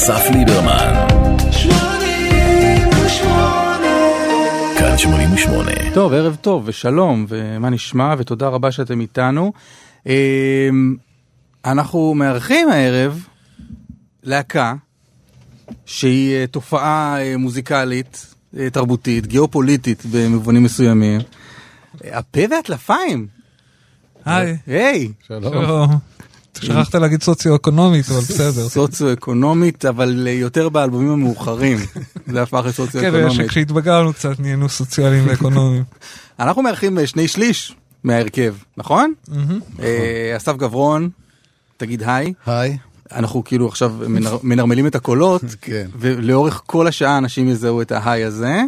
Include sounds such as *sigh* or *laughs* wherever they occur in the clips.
אסף ליברמן. כאן 88. טוב, ערב טוב ושלום, ומה נשמע, ותודה רבה שאתם איתנו. אמ, אנחנו מארחים הערב להקה שהיא אה, תופעה אה, מוזיקלית, אה, תרבותית, גיאופוליטית במובנים מסוימים. הפה והטלפיים. היי, היי, שלום. שכחת להגיד סוציו-אקונומית, אבל בסדר. סוציו-אקונומית, אבל יותר באלבומים המאוחרים. זה הפך כן, לסוציו-אקונומית. כשהתבגרנו קצת נהיינו סוציאליים ואקונומיים. *laughs* אנחנו מארחים אה, שני שליש מההרכב, נכון? אה, אסף גברון, תגיד היי. היי. אנחנו כאילו עכשיו מנר- מנרמלים את הקולות, *laughs* כן. ולאורך כל השעה אנשים יזהו את ההיי הזה.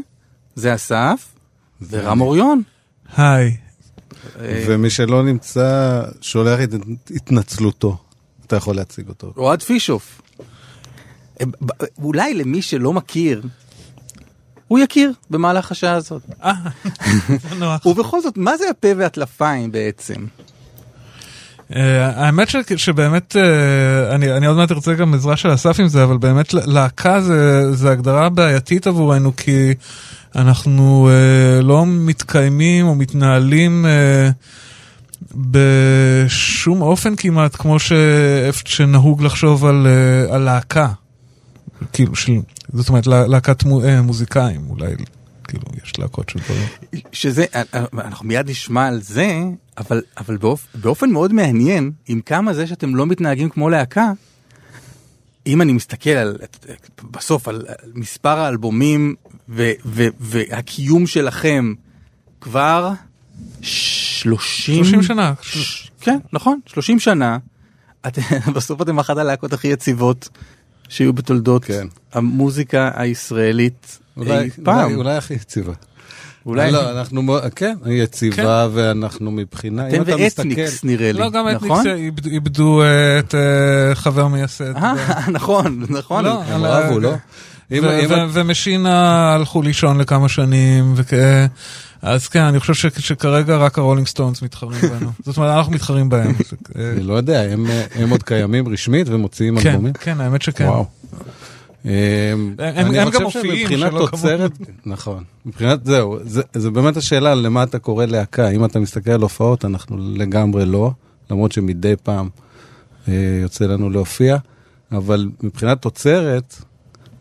זה אסף, ורם אוריון. היי. אה, ומי שלא נמצא, שולח את התנצלותו. אתה יכול להציג אותו. אוהד פישוף. אה, אולי למי שלא מכיר, הוא יכיר במהלך השעה הזאת. אה, *laughs* זה נוח. ובכל זאת, מה זה הפה והטלפיים בעצם? אה, האמת ש- שבאמת, אה, אני אני עוד מעט ארצה גם עזרה של אסף עם זה, אבל באמת להקה זה זה הגדרה בעייתית עבורנו, כי אנחנו אה, לא מתקיימים או מתנהלים אה, בשום אופן כמעט כמו ש- שנהוג לחשוב על אה, על להקה. כאילו, של- זאת אומרת, לה- להקת מו- אה, מוזיקאים, אולי, כאילו, יש להקות של דברים. שזה, אנחנו מיד נשמע על זה, אבל, אבל באופ, באופן מאוד מעניין, עם כמה זה שאתם לא מתנהגים כמו להקה, אם אני מסתכל על, בסוף על מספר האלבומים ו, ו, והקיום שלכם כבר 30, 30 שנה. ש- כן, נכון, 30 שנה. את, *laughs* בסוף אתם אחת הלהקות הכי יציבות שהיו בתולדות כן. המוזיקה הישראלית אולי, אי פעם. אולי, אולי הכי יציבה. אולי לא, אנחנו, כן, היא יציבה ואנחנו מבחינה, אם אתם אתה ואתניקס מסתכל, נראה לי, לא, גם נכון? אתניקס איבד- איבדו אה, את אה, חבר מייסד. אה, *laughs* נכון, נכון. לא, הם רבו, לא? ומשינה הלכו לישון לכמה שנים, וכ- אז כן, אני חושב שכרגע רק הרולינג סטונס מתחרים בנו. *laughs* זאת אומרת, אנחנו מתחרים בהם. אה, אני לא יודע, הם, הם עוד קיימים רשמית ומוציאים כן, אלבומים? כן, האמת שכן. אמ, הם- גם מופיעים, שלא תוצרת, נכון, מבחינת, זהו, זה, באמת השאלה למה אתה קורא להקה, אם אתה מסתכל על הופעות, אנחנו לגמרי לא, למרות שמדי פעם אה, יוצא לנו להופיע, אבל מבחינת תוצרת,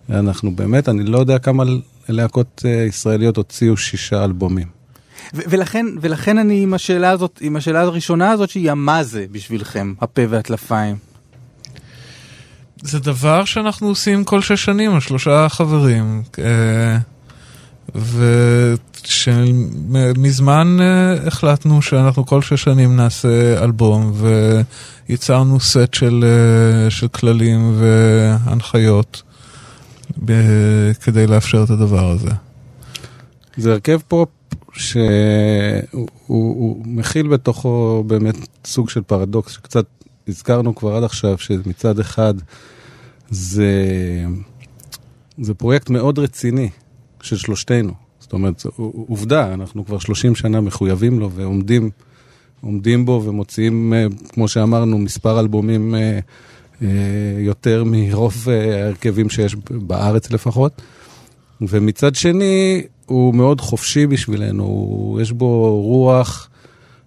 אנחנו באמת, אני לא יודע כמה להקות אה, ישראליות הוציאו שישה אלבומים. ו- ולכן, ולכן אני עם השאלה הזאת, עם השאלה הראשונה הזאת שהיא המה זה בשבילכם, הפה והטלפיים. זה דבר שאנחנו עושים כל שש שנים, השלושה חברים. אה, ושמזמן אה, החלטנו שאנחנו כל שש שנים נעשה אלבום, ויצרנו סט של, אה, של כללים והנחיות כדי לאפשר את הדבר הזה. זה הרכב פופ שהוא הוא, הוא מכיל בתוכו באמת סוג של פרדוקס שקצת הזכרנו כבר עד עכשיו, שמצד אחד זה, זה פרויקט מאוד רציני של שלושתנו. זאת אומרת, עובדה, אנחנו כבר 30 שנה מחויבים לו ועומדים עומדים בו ומוציאים, אה, כמו שאמרנו, מספר אלבומים אה, אה, יותר מרוב ההרכבים שיש בארץ לפחות. ומצד שני, הוא מאוד חופשי בשבילנו, יש בו רוח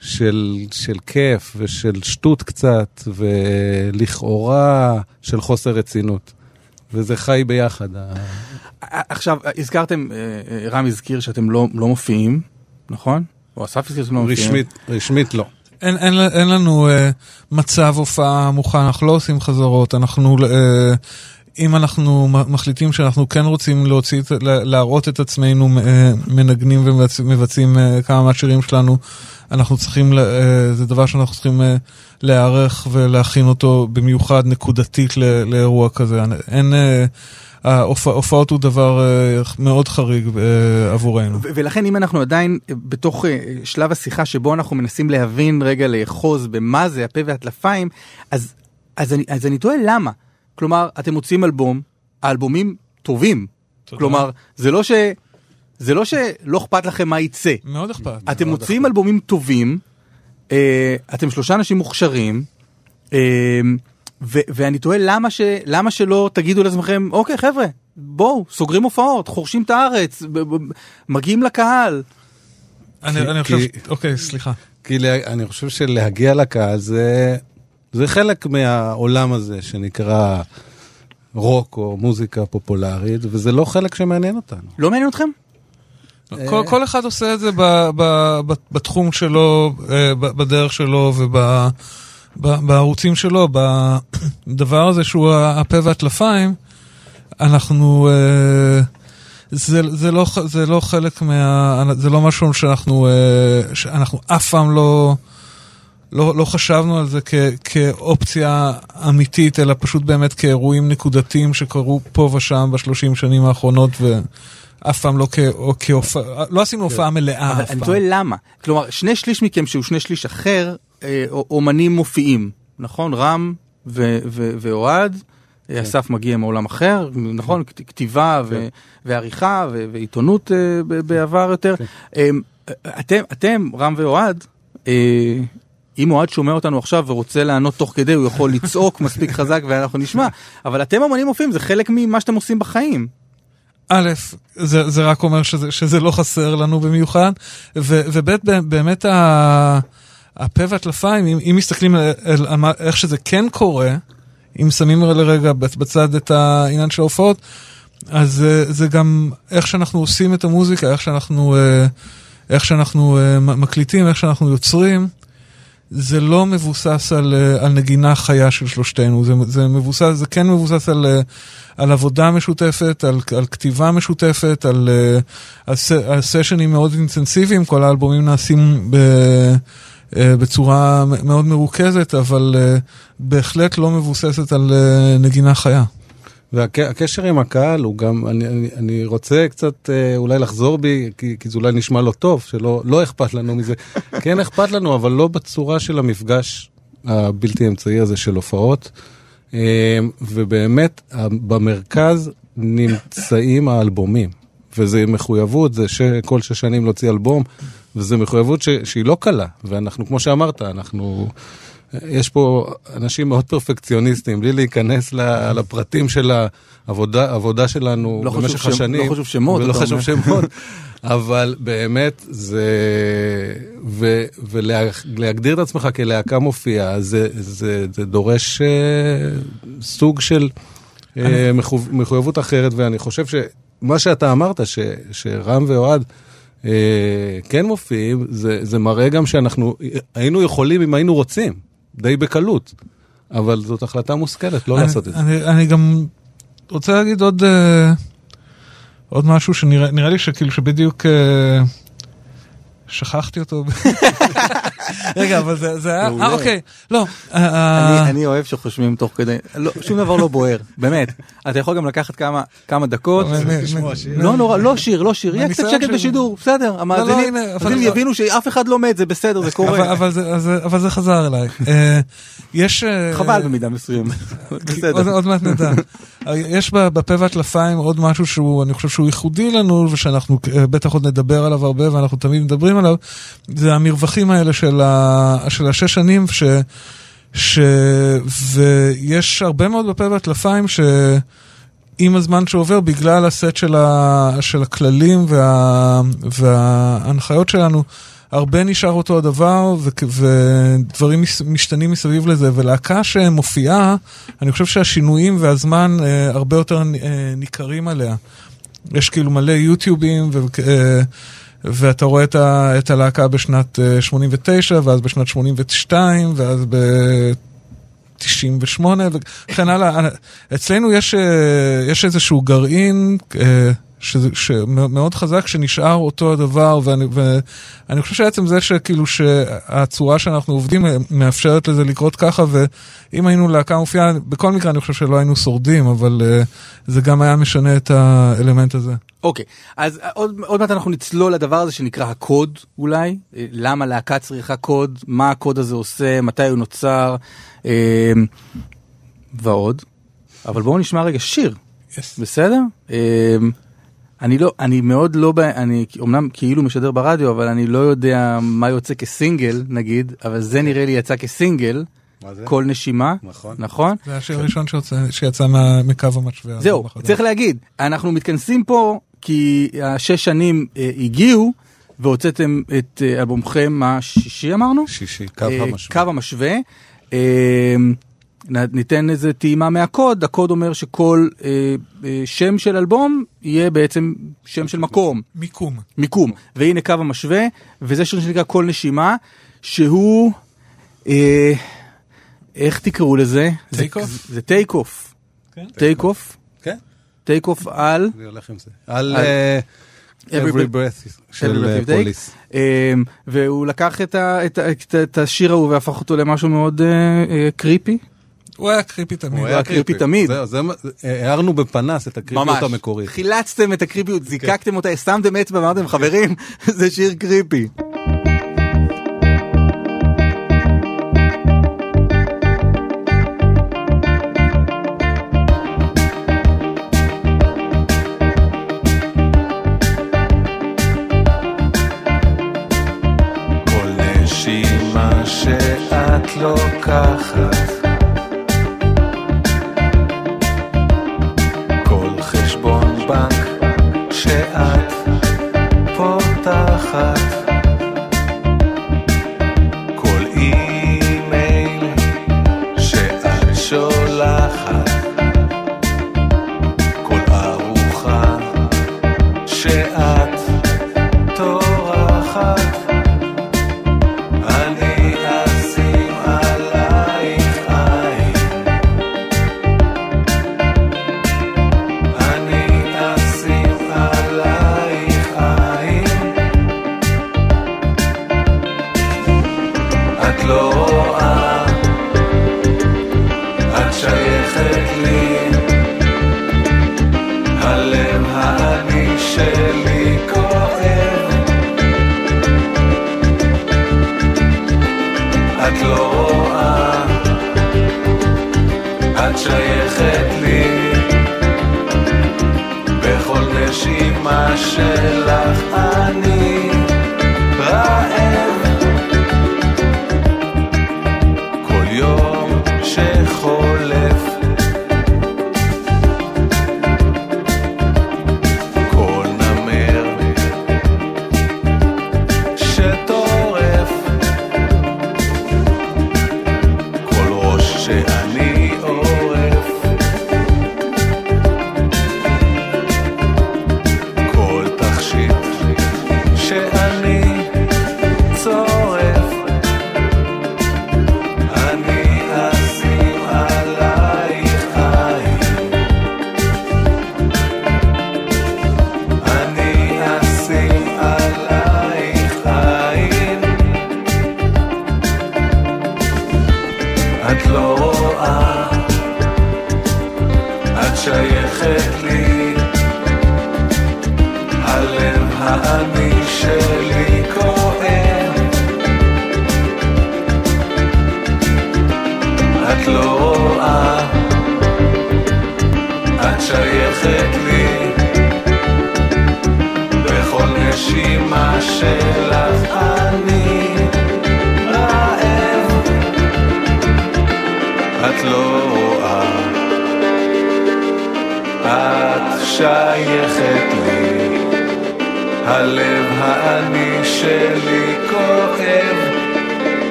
של, של כיף ושל שטות קצת, ולכאורה של חוסר רצינות. וזה חי ביחד. עכשיו, הזכרתם, אה, אה, רם הזכיר שאתם לא, לא מופיעים, נכון? או אסף הזכיר שאתם לא מופיעים. רשמית, רשמית לא. אין, אין, אין לנו אה, מצב הופעה מוכן, אנחנו לא עושים חזרות, אנחנו, אה, אם אנחנו מחליטים שאנחנו כן רוצים להוציא, להראות את עצמנו אה, מנגנים ומבצעים אה, כמה מהשירים שלנו, אנחנו צריכים, אה, זה דבר שאנחנו צריכים להיערך ולהכין אותו במיוחד נקודתית לאירוע כזה. אין, אה, ההופע- הופעות הוא דבר מאוד חריג עבורנו. ולכן אם אנחנו עדיין בתוך שלב השיחה שבו אנחנו מנסים להבין רגע לאחוז במה זה הפה והטלפיים, אז, אז, אני, אז אני תוהה למה. כלומר, אתם מוצאים אלבום, האלבומים טובים. תודה. כלומר, זה לא ש... זה לא שלא אכפת לכם מה יצא. מאוד אכפת. אתם מוציאים אלבומים טובים, אה, אתם שלושה אנשים מוכשרים, אה, ו- ואני תוהה למה, ש- למה שלא תגידו לעצמכם, אוקיי חבר'ה, בואו, סוגרים הופעות, חורשים את הארץ, ב- ב- מגיעים לקהל. אני כי- אני חושב, כי- אוקיי, סליחה. כי לה- אני חושב שלהגיע לקהל זה, זה חלק מהעולם הזה שנקרא רוק או מוזיקה פופולרית, וזה לא חלק שמעניין אותנו. לא מעניין אתכם? כל, כל אחד עושה את זה ב, ב, ב, בתחום שלו, אה, ב- בדרך שלו ובערוצים שלו, בדבר הזה שהוא הפה והטלפיים, אנחנו... אה, זה, זה, לא, זה לא חלק מה... זה לא משהו שאנחנו, אה, שאנחנו אף פעם לא, לא, לא חשבנו על זה כ, כאופציה אמיתית, אלא פשוט באמת כאירועים נקודתיים שקרו פה ושם בשלושים שנים האחרונות, ואף פעם לא, כהופעה, לא עשינו הופעה מלאה אבל אף אני פעם. תוהה למה. כלומר, שני שליש מכם שהוא שני שליש אחר, אה, אומנים מופיעים, נכון? רם ו- ו- ואוהד. כן. אסף מגיע מעולם אחר, נכון? כת- כתיבה ו- ועריכה ו- ועיתונות אה, בעבר יותר. כן. אמ, אתם, אתם, רם ואוהד, אה, אם אוהד שומע אותנו עכשיו ורוצה לענות תוך כדי, הוא יכול לצעוק *laughs* מספיק חזק ואנחנו נשמע, אבל אתם אמנים מופיעים, זה חלק ממה שאתם עושים בחיים. א', זה, זה רק אומר שזה, שזה לא חסר לנו במיוחד, וב', באמת ה, הפה והטלפיים, אם, אם מסתכלים על, על, על מה, איך שזה כן קורה, אם שמים לרגע בצד את העניין של ההופעות, אז זה, זה גם איך שאנחנו עושים את המוזיקה, איך שאנחנו, אה, איך שאנחנו אה, מקליטים, איך שאנחנו יוצרים. זה לא מבוסס על, אה, על נגינה חיה של שלושתנו, זה, זה מבוסס, זה כן מבוסס על, אה, על עבודה משותפת, על, על כתיבה משותפת, על, אה, על, על סשנים מאוד אינטנסיביים, כל האלבומים נעשים ב, בצורה מאוד מרוכזת, אבל בהחלט לא מבוססת על נגינה חיה. והקשר עם הקהל הוא גם, אני, אני, אני רוצה קצת אה, אולי לחזור בי, כי, כי זה אולי נשמע לא טוב, שלא לא אכפת לנו מזה. *laughs* כן אכפת לנו, אבל לא בצורה של המפגש הבלתי אמצעי הזה של הופעות. אה, ובאמת, במרכז נמצאים האלבומים. וזה מחויבות, זה שכל שש שנים להוציא אלבום, וזו מחויבות ש, שהיא לא קלה. ואנחנו, כמו שאמרת, אנחנו... יש פה אנשים מאוד פרפקציוניסטים, בלי להיכנס לפרטים של העבודה העבודה שלנו לא במשך שם- השנים. לא חשוב שמות, ולא חשוב. שמות, *laughs* אבל באמת זה... ו- ולהגדיר את עצמך כלהקה מופיעה, זה, זה, זה דורש אה, סוג של אה, מחו- מחויבות אחרת, ואני חושב שמה שאתה אמרת, ש- שרם ואוהד, אה, כן מופיעים, זה, זה מראה גם שאנחנו היינו יכולים אם היינו רוצים, די בקלות, אבל זאת החלטה מושכלת לא אני, לעשות את זה. אני, אני גם רוצה להגיד עוד, אה, עוד משהו שנראה נראה לי שכאילו שבדיוק אה, שכחתי אותו. *laughs* רגע, אבל זה, זה היה. אה אוקיי, לא, אה, אה, אני, אוהב שחושבים תוך כדי, לא, שום דבר לא בוער, באמת. אתה יכול גם לקחת כמה, דקות. לא נורא, לא שיר, לא שיר, יהיה קצת שקט. בשידור, בסדר, המאזינים הנה, אבל- המאזינים יבינו שאף אחד לא מת, זה בסדר, זה קורה. אבל, זה, חזר אליי. אה, יש... חבל במידה מסוימת, בסדר. עוד מעט נדע. יש בפה והטלפיים עוד משהו שהוא, אני חושב שהוא ייחודי לנו, ושאנחנו בטח עוד נדבר עליו הרבה, ואנחנו תמיד מדברים עליו, זה המרווחים האלה של, ה, של השש שנים, ש, ש, ויש הרבה מאוד בפה והטלפיים ש... עם הזמן שעובר, בגלל הסט של, ה, של הכללים וה, וההנחיות שלנו, הרבה נשאר אותו הדבר, ו, ודברים משתנים מסביב לזה, ולהקה שמופיעה, אני חושב שהשינויים והזמן אה, הרבה יותר אה, ניכרים עליה. יש כאילו מלא יוטיובים, ו, אה, ואתה רואה את, ה, את הלהקה בשנת אה, 89, ואז בשנת 82, ואז ב... 98 וכן הלאה. אצלנו יש, אה, יש איזשהו גרעין אה, שזה, שמאוד חזק שנשאר אותו הדבר, ואני, ואני חושב שעצם זה שכאילו שהצורה שאנחנו עובדים אה, מאפשרת לזה לקרות ככה, ואם היינו להקה מופיעה, בכל מקרה אני חושב שלא היינו שורדים, אבל אה, זה גם היה משנה את האלמנט הזה. אוקיי, אז עוד, עוד מעט אנחנו נצלול לדבר הזה שנקרא הקוד אולי, אה, למה להקה צריכה קוד, מה הקוד הזה עושה, מתי הוא נוצר, אה, ועוד. אבל בואו נשמע רגע שיר, Yes. בסדר? אה, אני לא, אני מאוד לא, אני אמנם כאילו משדר ברדיו, אבל אני לא יודע מה יוצא כסינגל נגיד, אבל זה נראה לי יצא כסינגל? כל נשימה, נכון. נכון? זה השיר הראשון שיצא מה- מקו המשווה. זהו. צריך להגיד, אנחנו מתכנסים פה כי השש שנים אה, הגיעו, והוצאתם את אה, אלבומכם השישי אמרנו? שישי, קו אה, המשווה. קו המשווה. ניתן איזה טעימה מהקוד, הקוד אומר שכל אה, אה, שם של אלבום יהיה בעצם שם של מקום, מיקום. מיקום. והנה קו המשווה, וזה שיר שנקרא כל נשימה, שהוא, אה, איך תקראו לזה? זה- Take off? זה take off. כן. take off. כן, take off על אני הולך עם זה. על על- אה, Every Every Breath- של Breath אה. פוליס. אמ, והוא לקח את, ה, את, ה, את, ה- את השיר ההוא והפך אותו למשהו מאוד אה, אה, creepy. הוא היה creepy תמיד. הוא היה creepy תמיד. הארנו בפנס את הקריפיות המקורית. חילצתם את הקריפיות, זיקקתם אותה, שמתם אצבע ואמרתם חברים, *laughs* זה שיר creepy. לוקחת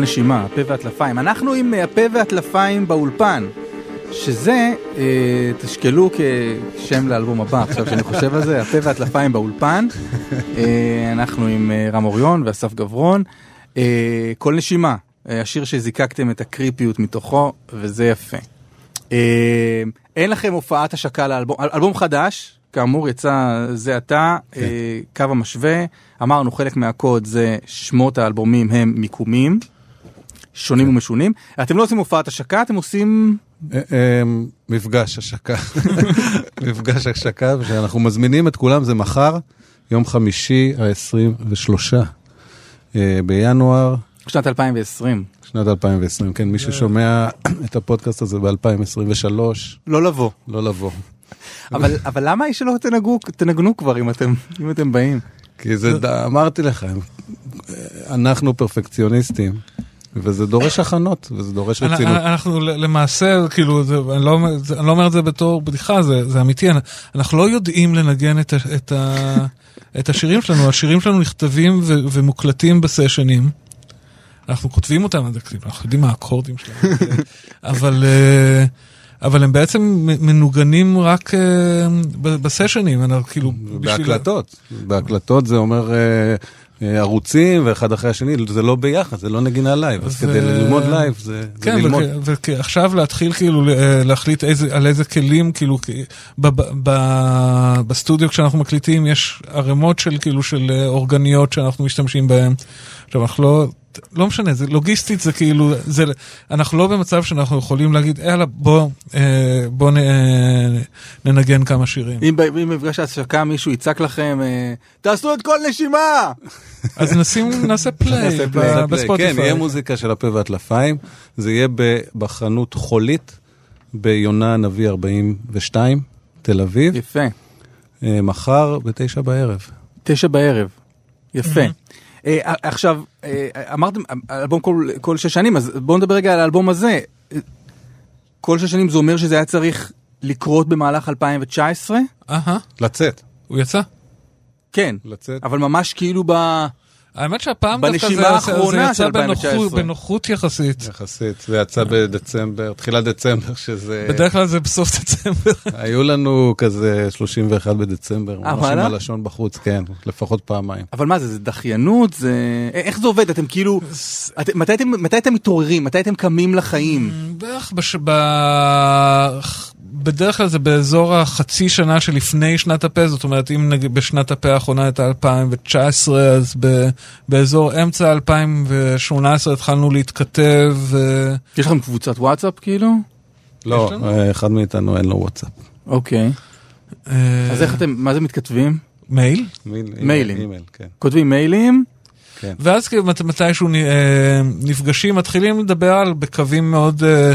נשימה, הפה והטלפיים. אנחנו עם אה, הפה והטלפיים באולפן, שזה, אה, תשקלו כשם לאלבום הבא, עכשיו שאני חושב על זה, הפה והטלפיים באולפן. אה, אנחנו עם אה, רם אוריון ואסף גברון. אה, כל נשימה, אה, השיר שזיקקתם את הקריפיות מתוכו, וזה יפה. אה, אין לכם הופעת השקה לאלבום, אל- אלבום חדש, כאמור יצא זה עתה, כן. אה, קו המשווה, אמרנו חלק מהקוד זה שמות האלבומים הם מיקומים, שונים כן. ומשונים. אתם לא עושים הופעת השקה, אתם עושים... אה, אה, מפגש השקה, *laughs* מפגש השקה, שאנחנו מזמינים את כולם, זה מחר, יום חמישי ה-23 בינואר שנת 2020, שנת 2020. כן, מי ששומע *clears throat* את הפודקאסט הזה ב-2023, לא לבוא. לא לבוא. אבל, *laughs* אבל למה היא שלא תנגנו, תנגנו כבר אם אתם, אם אתם באים? כי זה, אמרתי לך, אנחנו פרפקציוניסטים, וזה דורש הכנות, וזה דורש רצינות. אנחנו למעשה, כאילו, זה, אני, לא, זה- אני לא אומר את זה בתור בדיחה, זה, זה אמיתי, אנ- אנחנו לא יודעים לנגן את, את, ה- את השירים שלנו, השירים שלנו נכתבים ו, ומוקלטים בסשנים. אנחנו כותבים אותם, אנחנו יודעים מה האקורדים שלהם, *laughs* אבל, אה, אבל הם בעצם מנוגנים רק אה, בסשנים, אנחנו כאילו... בשביל- בהקלטות, בהקלטות זה אומר אה, אה, ערוצים ואחד אחרי השני, זה לא ביחד, זה לא נגינה live, אז כדי ללמוד live זה זה כן, ללמוד. וכ- ועכשיו להתחיל כאילו ל- להחליט איזה, על איזה כלים, כאילו, ב- ב- ב- בסטודיו כשאנחנו מקליטים יש ערימות של כאילו של אה, אורגניות שאנחנו משתמשים בהן. עכשיו אנחנו לא, לא משנה, זה לוגיסטית זה כאילו, זה, אנחנו לא במצב שאנחנו יכולים להגיד, יאללה בוא, אה, בוא נ, אה, ננגן כמה שירים. אם אם במפגש ההשקה מישהו יצעק לכם, אה, תעשו את כל נשימה! *laughs* אז נשים, נעשה פליי *laughs* נעשה ב- פליי. בספוטיפיי. כן, יהיה מוזיקה של הפה והטלפיים, זה יהיה בחנות חולית, ביונה הנביא 42, תל אביב, יפה. אה, מחר בתשע בערב. תשע בערב. יפה. אה, עכשיו, אה, אמרתם, אלבום כל, כל שש שנים, אז בואו נדבר רגע על האלבום הזה. אה, כל שש שנים זה אומר שזה היה צריך לקרות במהלך 2019? אהה, לצאת, הוא יצא? כן. לצאת. אבל ממש כאילו ב... האמת שהפעם דווקא זה, יצא בנוחות, 2019. בנוחות יחסית. יחסית, זה יצא בדצמבר, תחילת דצמבר, שזה... בדרך כלל זה בסוף דצמבר. *laughs* היו לנו כזה 31 בדצמבר, ממש עם? הלשון בחוץ, כן, לפחות פעמיים. אבל מה זה, זה דחיינות? זה... אה, איך זה עובד? אתם כאילו... את, מתי, אתם, מתי אתם מתעוררים? מתי אתם קמים לחיים? בערך בש... בדרך כלל זה באזור החצי שנה שלפני שנת הפה, זאת אומרת אם נגיד בשנת הפה האחרונה הייתה 2019, אז ב... באזור אמצע 2018 התחלנו להתכתב. ו- יש לכם קבוצת וואטסאפ כאילו? לא? אה, אחד מאיתנו אין לו וואטסאפ. אוקיי. אה, אז איך אתם, מה זה מתכתבים? מייל? מייל, מיילים. כן. כותבים מיילים? כן. ואז כאילו מת- מתישהו אה, נפגשים, מתחילים לדבר על בקווים מאוד אה,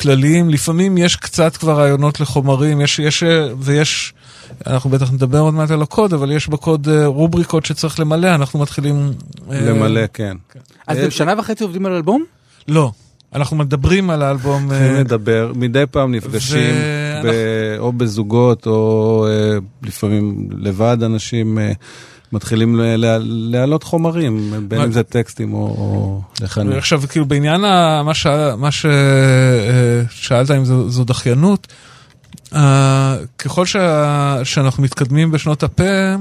כלליים. לפעמים יש קצת כבר רעיונות לחומרים, יש, יש, אה, ויש, אנחנו בטח נדבר עוד מעט על הקוד, אבל יש בקוד אה, רובריקות שצריך למלא, אנחנו מתחילים... אה, למלא, כן. אז אה, אתם שנה וחצי עובדים על אלבום? לא, אנחנו מדברים על האלבום. אה, צריכים לדבר, מדי פעם נפגשים, ואנחנו- ב- או בזוגות, או אה, לפעמים לבד אנשים אה, מתחילים להעלות חומרים, בין מה- אם זה טקסטים או- או לחנים. עכשיו, כאילו, בעניין ה- מה ש- מה ששאלת אם זו, זו דחיינות, uh, ככל שה, שאנחנו מתקדמים בשנות הפה,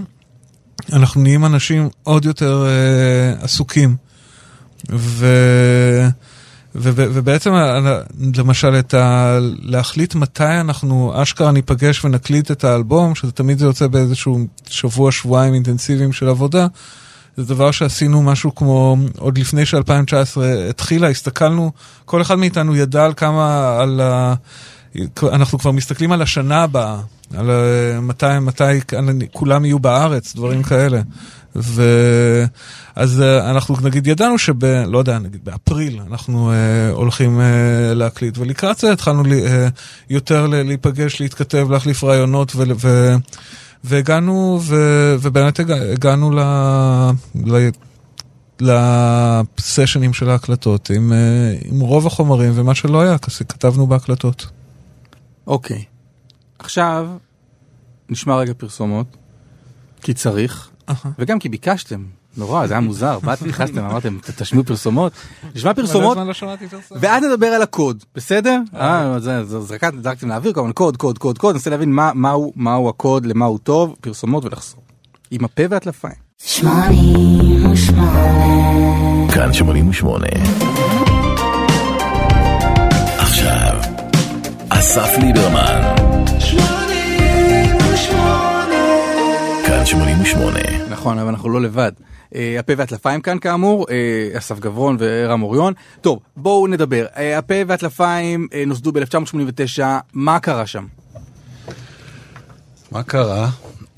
אנחנו נהיים אנשים עוד יותר uh, עסוקים. ו... ובעצם, אה, למשל, את ה... להחליט מתי אנחנו אשכרה ניפגש ונקליט את האלבום, שזה תמיד זה יוצא באיזשהו שבוע, שבועיים אינטנסיביים של עבודה, זה דבר שעשינו משהו כמו, עוד לפני ש-2019 התחילה, הסתכלנו, כל אחד מאיתנו ידע על כמה, על ה... אנחנו כבר מסתכלים על השנה הבאה, על ה- מתי, מתי כולם יהיו בארץ, דברים כאלה. ו... אז אה, אנחנו נגיד ידענו שב... לא יודע, נגיד באפריל אנחנו אה, הולכים אה, להקליט, ולקראת זה התחלנו לי, אה, יותר להיפגש, להתכתב, להחליף רעיונות, ו... ו... והגענו, ו... ובאמת הגע... הגענו ל... ל... לסשנים של ההקלטות עם, אה, עם רוב החומרים, ומה שלא היה, כתבנו בהקלטות. אוקיי. עכשיו, נשמע רגע פרסומות, כי צריך. וגם כי ביקשתם. נורא, זה היה מוזר, *laughs* באתם, נכנסתם, אמרתם, "ת- תשמיעו פרסומות. נשמע פרסומות, לא פרסומות. ואז נדבר על הקוד, בסדר? אה, זרקת- זרקתם לאוויר, כמובן קוד, קוד, קוד, קוד, ננסה להבין מה- מהו מהו הקוד, למה הוא טוב, פרסומות ולחזור. עם הפה והטלפיים. שמונים ושמונה. כאן 88. עכשיו, אסף ליברמן. כאן 88. נכון, אבל אנחנו לא לבד. אה, הפה והטלפיים כאן כאמור, אה, אסף גברון ורם אוריון. טוב, בואו נדבר. אה, הפה והטלפיים אה, נוסדו ב-1989, מה קרה שם? מה קרה?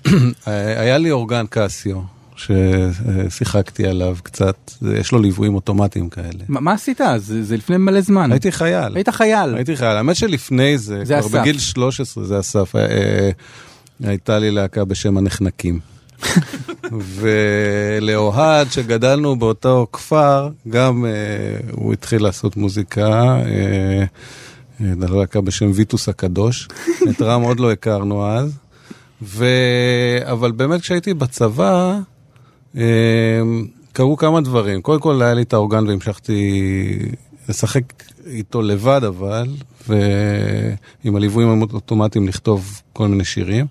*clears throat* היה לי אורגן קסיו, ששיחקתי עליו קצת, יש לו ליוויים אוטומטיים כאלה. מה מה עשית אז? זה זה לפני מלא זמן. הייתי חייל. היית חייל. הייתי חייל. האמת שלפני זה, זה כבר אסף. בגיל 13 זה אסף, אה, הייתה לי להקה בשם הנחנקים. *laughs* ולאוהד, שגדלנו באותו כפר, גם אה, הוא התחיל לעשות מוזיקה. אה, אה, ללהקה בשם ויטוס הקדוש. *laughs* את רם עוד לא הכרנו אז. ו... אבל באמת כשהייתי בצבא, אה, קרו כמה דברים. קודם כל היה לי את האורגן והמשכתי לשחק איתו לבד אבל, ועם הליוויים האוטומטיים לכתוב כל מיני שירים.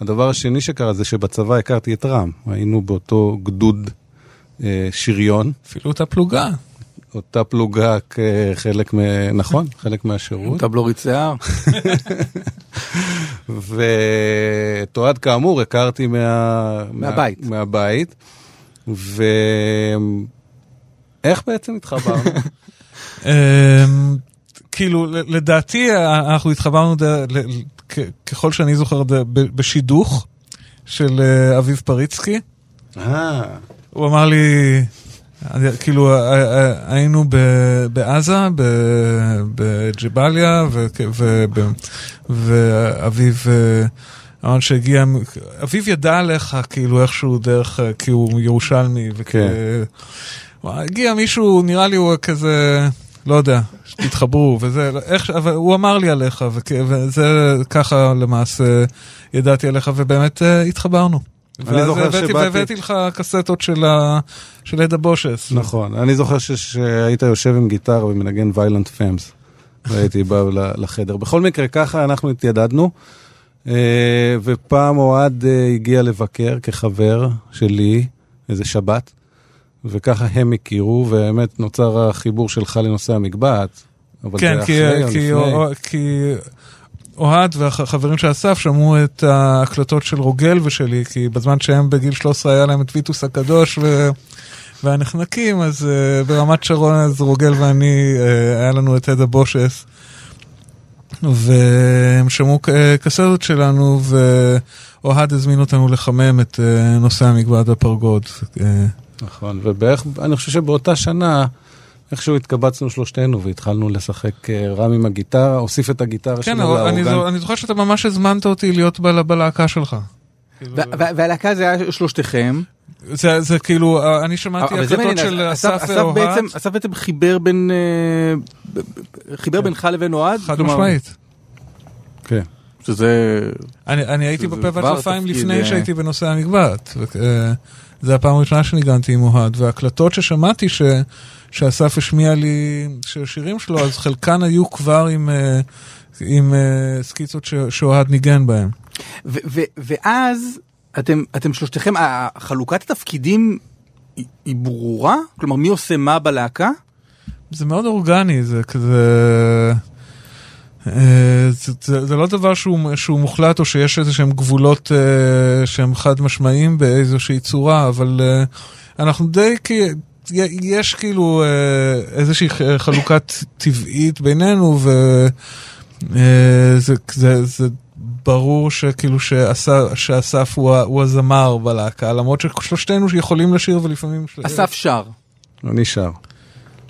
הדבר השני שקרה זה שבצבא הכרתי את רם, היינו באותו גדוד אה, שריון, אפילו אותה פלוגה. אותה פלוגה כחלק, מ... נכון, חלק מהשירות. טבלורית שיער. *laughs* ואת אוהד כאמור הכרתי מה... מהבית. מה... מהבית. ואיך בעצם התחברנו? *laughs* אמ, כאילו, לדעתי, אנחנו התחברנו, ככל שאני זוכר, בשידוך של אה, אביב פריצקי. אה, הוא אמר לי, כאילו, היינו בעזה, בג'באליה, ואביב אה, אמר שהגיע, אביב ידע עליך, כאילו, איכשהו דרך, אה, כי הוא ירושלמי, וכ... כן. הגיע מישהו, נראה לי הוא כזה, לא יודע, שתתחברו, וזה, איך, אבל הוא אמר לי עליך, וזה ככה למעשה ידעתי עליך, ובאמת אה, התחברנו. אני זוכר הבאתי- שבאתי- והבאתי לך קסטות של ה- של עדה בושס. נכון. אני זוכר ש- שהיית יושב עם גיטרה ומנגן ויילנט פאמס, והייתי בא לחדר. בכל מקרה, ככה אנחנו התיידדנו, אה, ופעם אוהד אה, הגיע לבקר כחבר שלי, איזה שבת, וככה הם הכירו, והאמת נוצר החיבור שלך לנושא המגבעת. אבל כן, זה כי, אחרי או כי, לפני. או- כי אוהד והחברים של אסף שמעו את ההקלטות של רוגל ושלי, כי בזמן שהם בגיל 13 היה להם את ויטוס הקדוש ו... והנחנקים, אז uh, ברמת שרון אז רוגל ואני, uh, היה לנו את עדה בושס. והם שמעו ק- קסדות שלנו, ואוהד הזמין אותנו לחמם את uh, נושא המגבעת בפרגוד. נכון, ובערך, אני חושב שבאותה שנה, איכשהו התקבצנו שלושתנו והתחלנו לשחק אה, רם עם הגיטרה, הוסיף את הגיטרה כן, שלו אני, לאורגן. זו- אני זוכר שאתה ממש הזמנת אותי להיות בל- בלהקה שלך. והלהקה זה היה שלושתכם. זה, זה כאילו, אה, אני שמעתי הקלטות של אסף- ואוהד, בעצם- אסף בעצם חיבר בין... אה, חיבר בינך לבין אוהד? חד משמעית. כן. שזה... אני, אני הייתי זה בפה תפקיד, לפני אה. שהייתי בנושא המגבעת. ו- אה, זה הפעם הראשונה שניגנתי עם אוהד, והקלטות ששמעתי ש, שאסף השמיע לי של שירים שלו, אז חלקן היו כבר עם, אה, עם סקיצות ש, שאוהד ניגן בהם. ו- ו- ואז אתם, אתם שלושתכם, חלוקת התפקידים היא, היא ברורה? כלומר, מי עושה מה בלהקה? זה מאוד אורגני, זה כזה... אה, זה, זה, זה לא דבר שהוא, שהוא מוחלט או שיש איזה שהם גבולות אה, שהם חד משמעיים באיזושהי צורה, אבל אה, אנחנו די, כי, יש כאילו אה, איזושהי חלוקה טבעית בינינו וזה זה, זה, זה ברור שכאילו שאסף, שאסף הוא, ה- הוא הזמר בלהקה, למרות ששלושתנו יכולים לשיר ולפעמים... אסף שר. אני שר.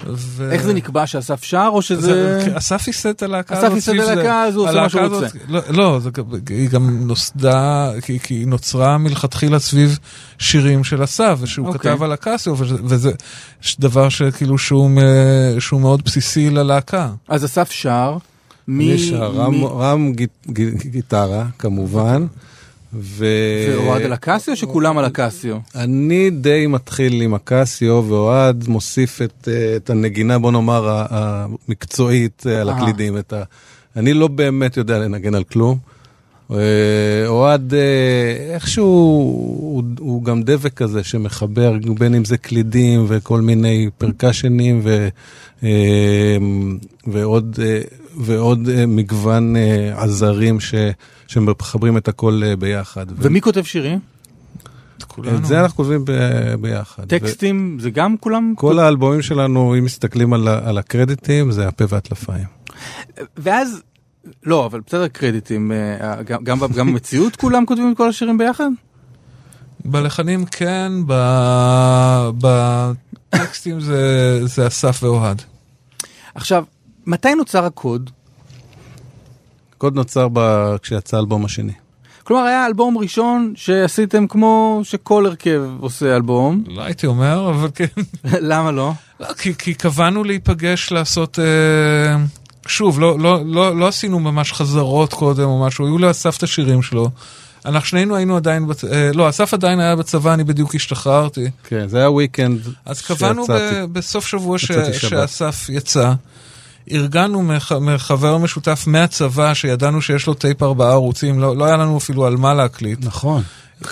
ו... איך זה נקבע שאסף שר, או שזה... זה- אסף ייסד את הלהקה אסף הזאת. ייסד סביב את זה. הלהקה, הוא עושה מה שהוא הזאת- לא, לא, זה גם- היא גם נוסדה, כי כי היא נוצרה מלכתחילה סביב שירים של אסף, ושהוא אוקיי. כתב על הקאסיו, וזה- וזה דבר שכאילו שהוא מ- שהוא מאוד בסיסי ללהקה. אז אסף שר. מי... שר, רם- מי- רם גיט- גיט- גיטרה, כמובן. ו... ואוהד על הקאסיו, או שכולם על הקאסיו? אני די מתחיל עם הקסיו, ואוהד מוסיף את, אה, את הנגינה, בוא נאמר, המקצועית אה, על אהה. הקלידים. את ה... אני לא באמת יודע לנגן על כלום. אה, אוהד אה, איכשהו, הוא, הוא גם דבק כזה שמחבר בין אם זה קלידים וכל מיני פרקשנים ו, אה, ועוד, אה, ועוד אה, מגוון אה, עזרים ש, שמחברים את הכל אה, ביחד. ומי כותב שירים? את זה אנחנו כותבים ב- ביחד. טקסטים, זה גם כולם? כל האלבומים שלנו, אם מסתכלים על, ה- על הקרדיטים, זה הפה והטלפיים. ואז... לא, אבל בסדר קרדיטים, גם- גם גם במציאות *laughs* כולם כותבים את כל השירים ביחד? בלחנים כן, ב- בטקסטים זה זה אסף ואוהד. עכשיו, מתי נוצר הקוד? הקוד נוצר ב... כשיצא האלבום השני. כלומר היה אלבום ראשון שעשיתם כמו שכל הרכב עושה אלבום, לא הייתי אומר, אבל כן. *laughs* למה לא? לא, כי, כי קבענו להיפגש לעשות... אה, שוב, לא, לא, לא, לא עשינו ממש חזרות קודם או משהו, היו לאסף את השירים שלו. אנחנו שנינו היינו עדיין, בצ... אה, לא, אסף עדיין היה בצבא, אני בדיוק השתחררתי. כן, זה היה weekend אז קבענו ב, שיצאתי. בסוף שבוע ש... שאסף יצא. ארגנו מח... מחבר משותף מהצבא, שידענו שיש לו טייפ ארבעה ערוצים, לא, לא היה לנו אפילו על מה להקליט. נכון.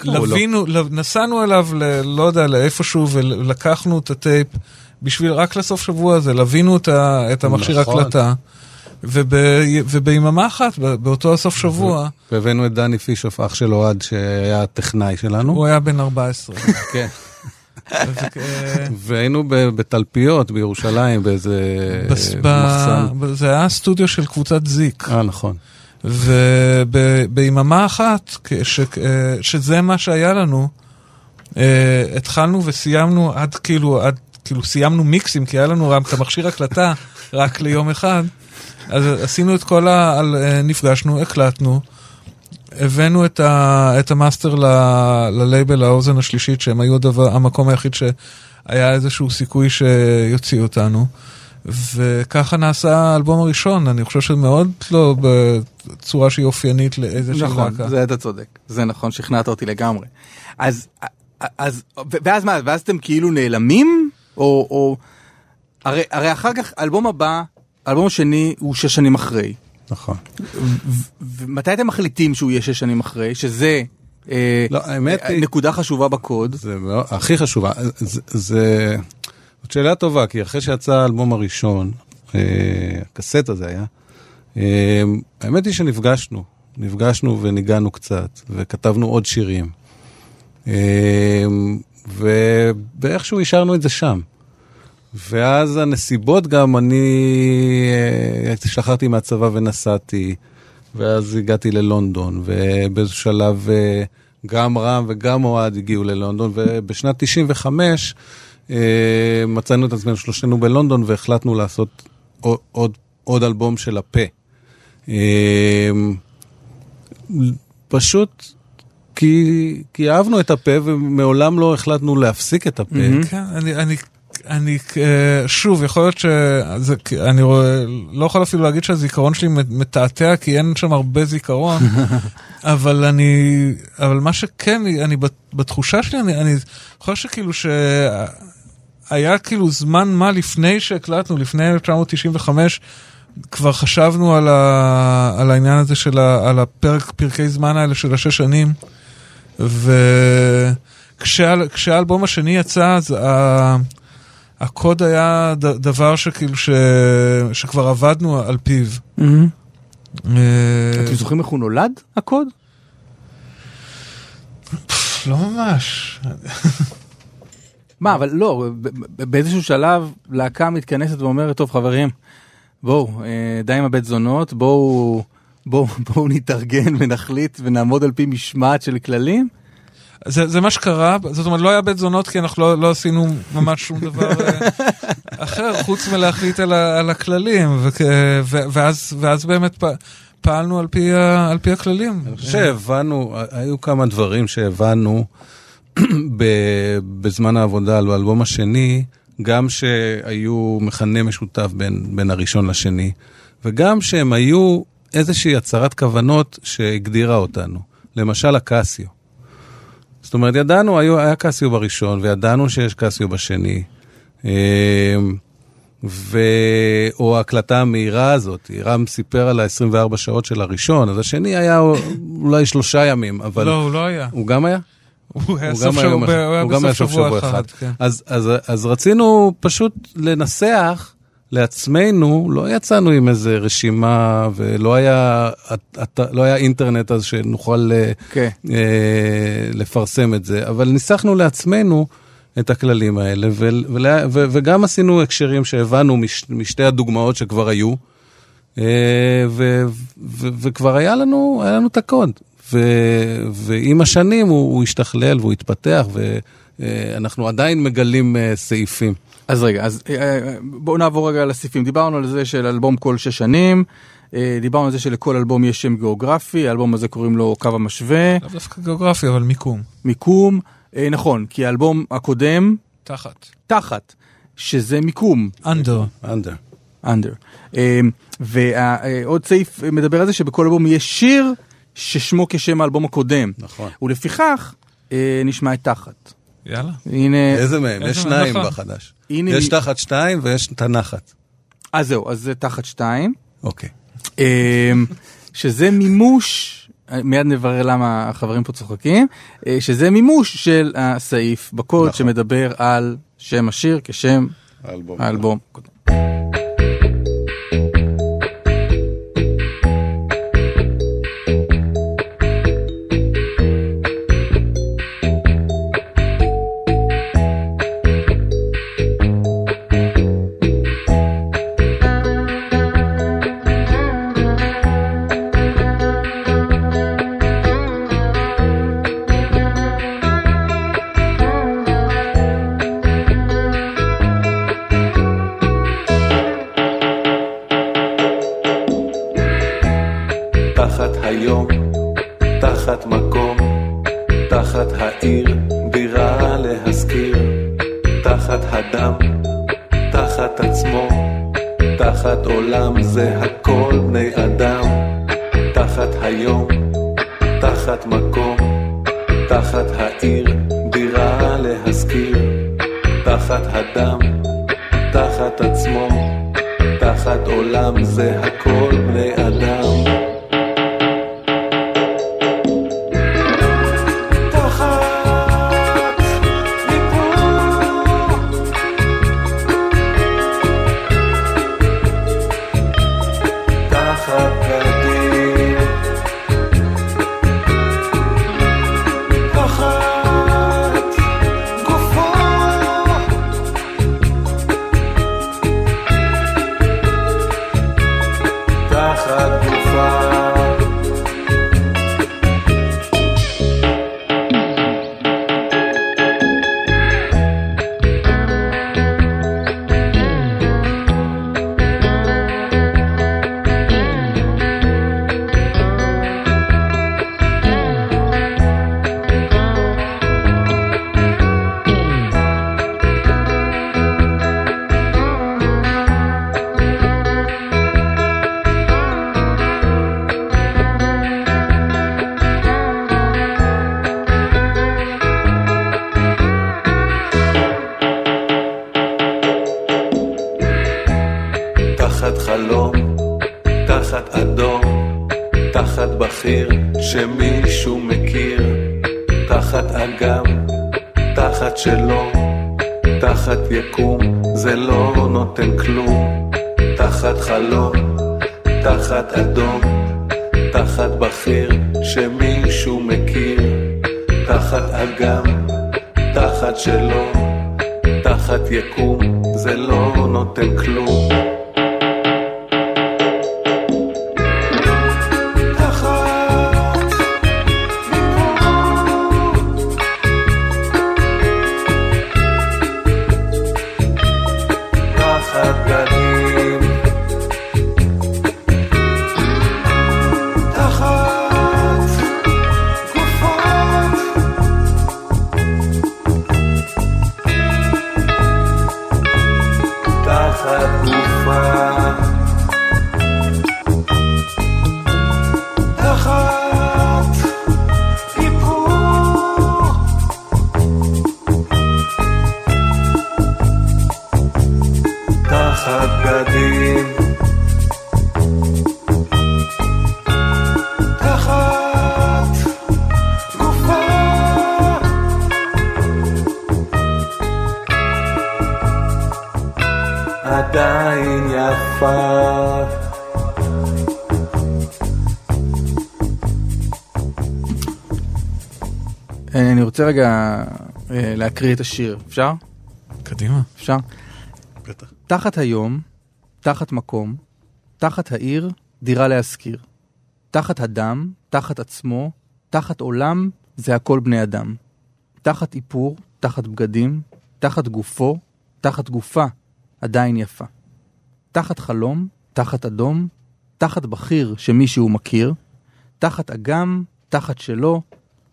לווינו, לב- נסענו אליו, ל... לא יודע, לאיפשהו, ולקחנו את הטייפ בשביל, רק לסוף שבוע הזה, לווינו את, ה... את המכשיר נכון. הקלטה. וב... וביממה אחת, באותו הסוף שבוע, והבאנו את דני פישוף, אח של אוהד, שהיה הטכנאי שלנו. הוא היה בן 14. כן. אה, והיינו בתלפיות בירושלים, באיזה מחסן. זה היה סטודיו של קבוצת זיק. אה, נכון. וביממה אחת, אה, שזה מה שהיה לנו, אה, התחלנו וסיימנו עד כאילו, עד כאילו סיימנו מיקסים, כי היה לנו רק את המכשיר הקלטה רק ליום אחד. אז עשינו את כל ה... נפגשנו, הקלטנו, הבאנו את, ה, את המאסטר ל, ללייבל האוזן השלישית, שהם היו הדבר, המקום היחיד שהיה איזשהו סיכוי שיוציא אותנו. וככה נעשה האלבום הראשון, אני חושב שמאוד לא בצורה שהיא אופיינית לאיזושהי נכון, להקה. זה אתה צודק, זה נכון, שכנעת אותי לגמרי. אז, אז, ואז מה, ואז אתם כאילו נעלמים? או, או, הרי, הרי אחר כך, האלבום הבא, האלבום השני הוא שש שנים אחרי. נכון. ומתי אתם מחליטים שהוא יהיה שש שנים אחרי? שזה אה, לא, האמת נקודה חשובה בקוד. זה מאוד, הכי חשובה. זה. זאת שאלה טובה, כי אחרי שיצא האלבום הראשון, אה, הקסט הזה היה, אה, האמת היא שנפגשנו. נפגשנו וניגענו קצת, וכתבנו עוד שירים. ובאיכשהו השארנו את זה שם. ואז הנסיבות גם, אני אה, השתחררתי מהצבא ונסעתי, ואז הגעתי ללונדון, ובאיזשהו שלב אה, גם רם וגם אוהד הגיעו ללונדון, ובשנת 95 אה, מצאנו את עצמנו שלושתנו בלונדון, והחלטנו לעשות עוד, עוד, עוד אלבום של הפה. אה, פשוט כי, כי אהבנו את הפה ומעולם לא החלטנו להפסיק את הפה. כן, אני, אני, אני, אה, שוב, יכול להיות שזה, אני רואה, לא יכול אפילו להגיד שהזיכרון שלי מתעתע, כי אין שם הרבה זיכרון, *laughs* אבל אני, אבל מה שכן, אני, בתחושה שלי, אני, אני חושב שכאילו שהיה כאילו זמן מה לפני שהקלטנו, לפני 1995, כבר חשבנו על, ה, על העניין הזה של ה, על הפרק, פרקי זמן האלה של השש שנים, וכשהאלבום השני יצא, אז ה, הקוד היה ד, דבר שכאילו ש, שכבר עבדנו על פיו. אה, אתם זוכרים איך הוא נולד, הקוד? לא ממש. מה, אבל לא, באיזשהו שלב להקה מתכנסת ואומרת, טוב חברים, בואו, אה, די עם הבית זונות, בואו נתארגן ונחליט ונעמוד על פי משמעת של כללים. זה, זה מה שקרה, זאת אומרת לא היה בית זונות כי אנחנו לא, לא עשינו ממש שום דבר אה, אחר חוץ מלהחליט על, ה, על הכללים וכ, ו, ואז, ואז באמת פ, פעלנו על פי, ה, על פי הכללים. אני חושב שהבנו, היו כמה דברים שהבנו *clears throat* בזמן העבודה על האלבום השני, גם שהיו מכנה משותף בין, בין הראשון לשני, וגם שהם היו איזושהי הצהרת כוונות שהגדירה אותנו. למשל הקסיו. זאת אומרת, ידענו, היו, היה קסיו בראשון, וידענו שיש קסיו בשני. אמ, ו... או ההקלטה המהירה הזאת, רם סיפר על ה-24 שעות של הראשון, אז השני היה אולי שלושה ימים, אבל... לא, הוא לא היה. הוא גם היה? הוא היה סוף גם היה שבוע, יום אחד. הוא היה הוא גם היה בסוף סוף שבוע אחד. כן. אז רצינו פשוט לנסח לעצמנו, לא יצאנו עם איזה רשימה ולא היה, לא היה אינטרנט אז שנוכל אה, כן. אה, לפרסם את זה, אבל ניסחנו לעצמנו את הכללים האלה, ו, ול, ו, וגם עשינו הקשרים שהבנו מש, משתי הדוגמאות שכבר היו, אה, ו, ו, וכבר היה לנו, היה לנו את הקוד. ו, ועם השנים הוא, הוא השתכלל והוא התפתח, אה, אנחנו עדיין מגלים אה, סעיפים. אז רגע, אז אה, אה, בואו נעבור רגע לסעיפים. דיברנו על זה של אלבום כל שש שנים, אה, דיברנו על זה שלכל אלבום יש שם גיאוגרפי, האלבום הזה קוראים לו קו המשווה, לאו דווקא גיאוגרפי, אבל מיקום. מיקום, אה, נכון, כי האלבום הקודם, תחת. תחת, שזה מיקום, under. אנדר. under. ועוד סעיף מדבר על זה שבכל אלבום יש שיר ששמו כשם האלבום הקודם. נכון. ולפיכך, אה, נשמע את תחת. יאללה. הנה, איזה מהם? איזה יש שניים נכון. בחדש. הנה יש תחת שתיים ויש את הנחת. אז זהו, אז זה תחת שתיים. אוקיי. אמ, שזה מימוש, מיד נברר למה החברים פה צוחקים, אה, שזה מימוש של הסעיף בקוד נכון. שמדבר על שם השיר כשם האלבום. האלבום. בני אדם, תחת היום, תחת מקום, תחת העיר, דירה להשכיר, תחת הדם, תחת עצמו, תחת עולם זה הכל בני אדם. תחת אדום, תחת בכיר שמישהו מכיר, תחת אגם, תחת שלא, תחת יקום, זה לא נותן כלום. רגע אה, להקריא את השיר, אפשר? קדימה. אפשר? בטח. תחת היום, תחת מקום, תחת העיר, דירה להשכיר. תחת הדם, תחת עצמו, תחת עולם, זה הכל בני אדם. תחת איפור, תחת בגדים, תחת גופו, תחת גופה, עדיין יפה. תחת חלום, תחת אדום, תחת בכיר שמישהו מכיר, תחת אגם, תחת שלו,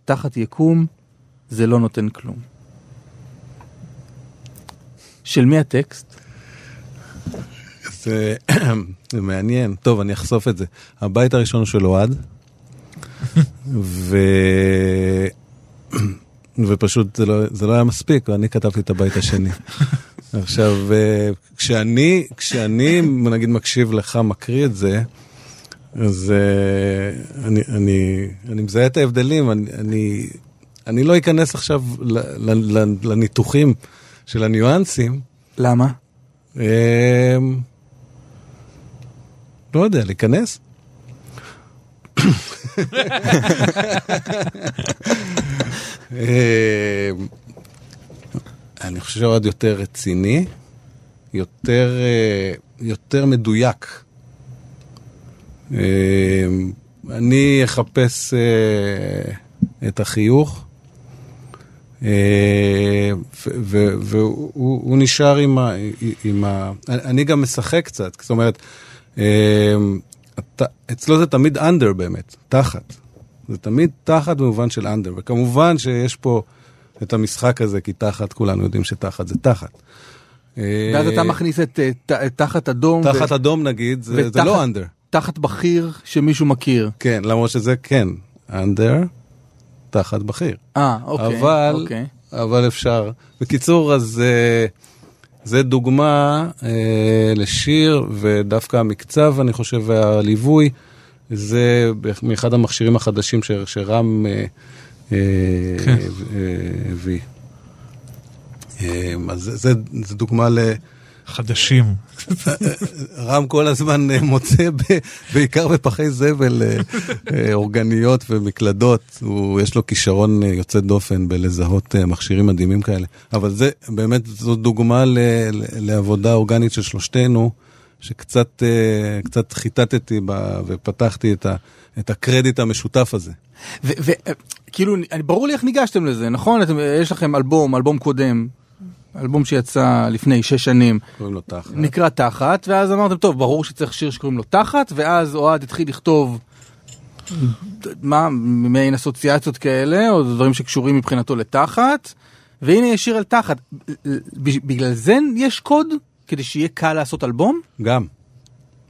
תחת יקום, זה לא נותן כלום. של מי הטקסט? זה, זה מעניין. טוב, אני אחשוף את זה. הבית הראשון הוא של אוהד, ו... ופשוט זה לא, זה לא היה מספיק, ואני כתבתי את הבית השני. עכשיו, אה, כשאני, כשאני, נגיד, מקשיב לך, מקריא את זה, אז אה, אני, אני, אני מזהה את ההבדלים, אני, אני, אני לא אכנס עכשיו לניתוחים של הניואנסים. למה? אה, לא יודע, להיכנס? אה, אני חושב שעוד יותר רציני, יותר, אה, יותר מדויק. אה, אני אחפש אה, את החיוך, והוא הוא נשאר עם ה... עם ה... אני גם משחק קצת, זאת אומרת, אתה- אצלו זה תמיד אנדר באמת, תחת. זה תמיד תחת במובן של אנדר, וכמובן שיש פה את המשחק הזה, כי תחת, כולנו יודעים שתחת זה תחת. ואז אתה מכניס את אה, ת- את תחת אדום. ו- תחת אדום נגיד, זה, זה ותחת- לא אנדר. תחת בכיר שמישהו מכיר. כן, למרות שזה כן, אנדר, תחת בכיר. אה, אוקיי. אבל, אוקיי. אבל אפשר. בקיצור, אז אה, זה דוגמה אה, לשיר, ודווקא המקצב, אני חושב, והליווי, זה מאחד המכשירים החדשים ש- שרם אה, אה, כן. אה, הביא. אה, אז זה, זה, זה דוגמה ל... חדשים. רם כל הזמן אה, מוצא ב- בעיקר בפחי זבל אה, אה, אורגניות ומקלדות. הוא, יש לו כישרון יוצא דופן בלזהות מכשירים מדהימים כאלה. אבל זה באמת, זו דוגמה ל, ל, לעבודה אורגנית של שלושתנו, שקצת קצת חיטטתי בה ופתחתי את, ה, את הקרדיט המשותף הזה. וכאילו, ברור לי איך ניגשתם לזה, נכון? אתם, יש לכם אלבום, אלבום קודם, אלבום שיצא לפני שש שנים, קוראים לו תחת. נקרא תחת, ואז אמרתם, טוב, ברור שצריך שיר שקוראים לו תחת, ואז אוהד התחיל לכתוב, מה, מעין אסוציאציות כאלה, או דברים שקשורים מבחינתו לתחת, והנה יש שיר על תחת. בגלל זה יש קוד? כדי שיהיה קל לעשות אלבום? גם,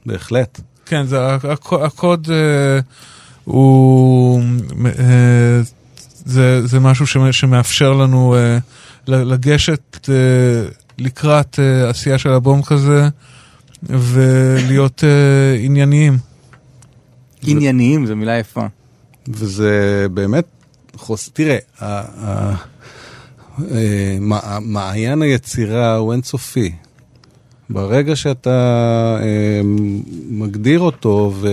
בהחלט. כן, זה, הק- הקוד אה, הוא, אה, זה, זה משהו שמ- שמאפשר לנו אה, לגשת אה, לקראת אה, עשייה של אלבום כזה ולהיות אה, ענייניים. ענייניים, זו מילה יפה. וזה באמת, חוס... תראה, אה, מעיין היצירה הוא אינסופי. ברגע שאתה אה, מגדיר אותו ו...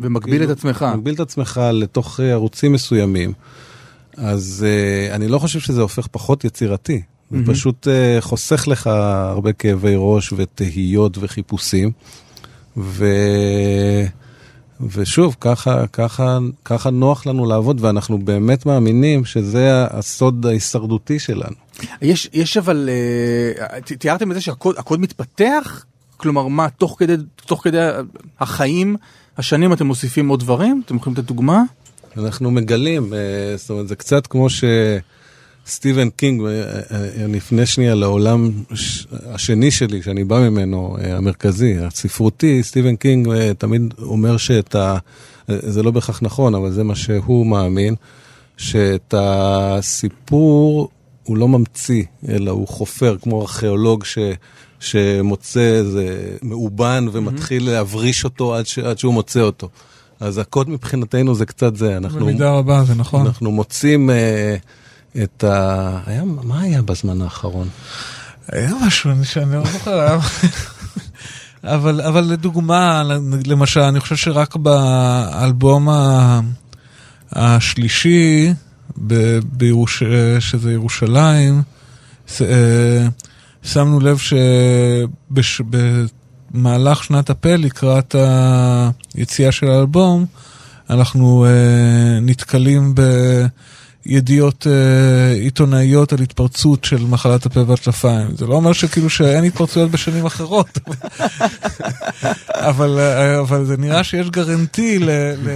ומגביל כאילו, את עצמך. מגביל את עצמך לתוך ערוצים מסוימים, אז אה, אני לא חושב שזה הופך פחות יצירתי. זה מהמם. פשוט אה, חוסך לך הרבה כאבי ראש ותהיות וחיפושים. ו... ושוב, ככה, ככה, ככה נוח לנו לעבוד, ואנחנו באמת מאמינים שזה הסוד ההישרדותי שלנו. יש, יש אבל, ת- תיארתם את זה שהקוד הקוד מתפתח? כלומר, מה, תוך כדי, תוך כדי החיים, השנים אתם מוסיפים עוד דברים? אתם יכולים לתת דוגמה? אנחנו מגלים, אה, זאת אומרת, זה קצת כמו שסטיבן קינג, אה, אה, אפנה שנייה לעולם השני שלי, שאני בא ממנו, אה, המרכזי, הספרותי, סטיבן קינג אה, תמיד אומר שאת ה... אה, זה לא בהכרח נכון, אבל זה מה שהוא מאמין, שאת הסיפור הוא לא ממציא, אלא הוא חופר, כמו ארכיאולוג ש... שמוצא איזה מאובן ומתחיל להבריש אותו עד, ש... עד שהוא מוצא אותו. אז הקוד מבחינתנו זה קצת זה, אנחנו, במידה רבה, זה נכון. אנחנו מוצאים אה, את ה... היה, מה היה בזמן האחרון? היה משהו אני- שאני לא זוכר, אבל, אבל לדוגמה, למשל, אני חושב שרק באלבום ה- השלישי, ב- בירוש, שזה ירושלים, ש- אה, שמנו לב שבמהלך שנת הפה, לקראת היציאה של האלבום, אנחנו אה, נתקלים ידיעות אה, עיתונאיות על התפרצות של מחלת הפה והטלפיים. זה לא אומר שכאילו שאין התפרצויות בשנים אחרות, *laughs* אבל, אה, אבל זה נראה שיש גרנטי ל, ל,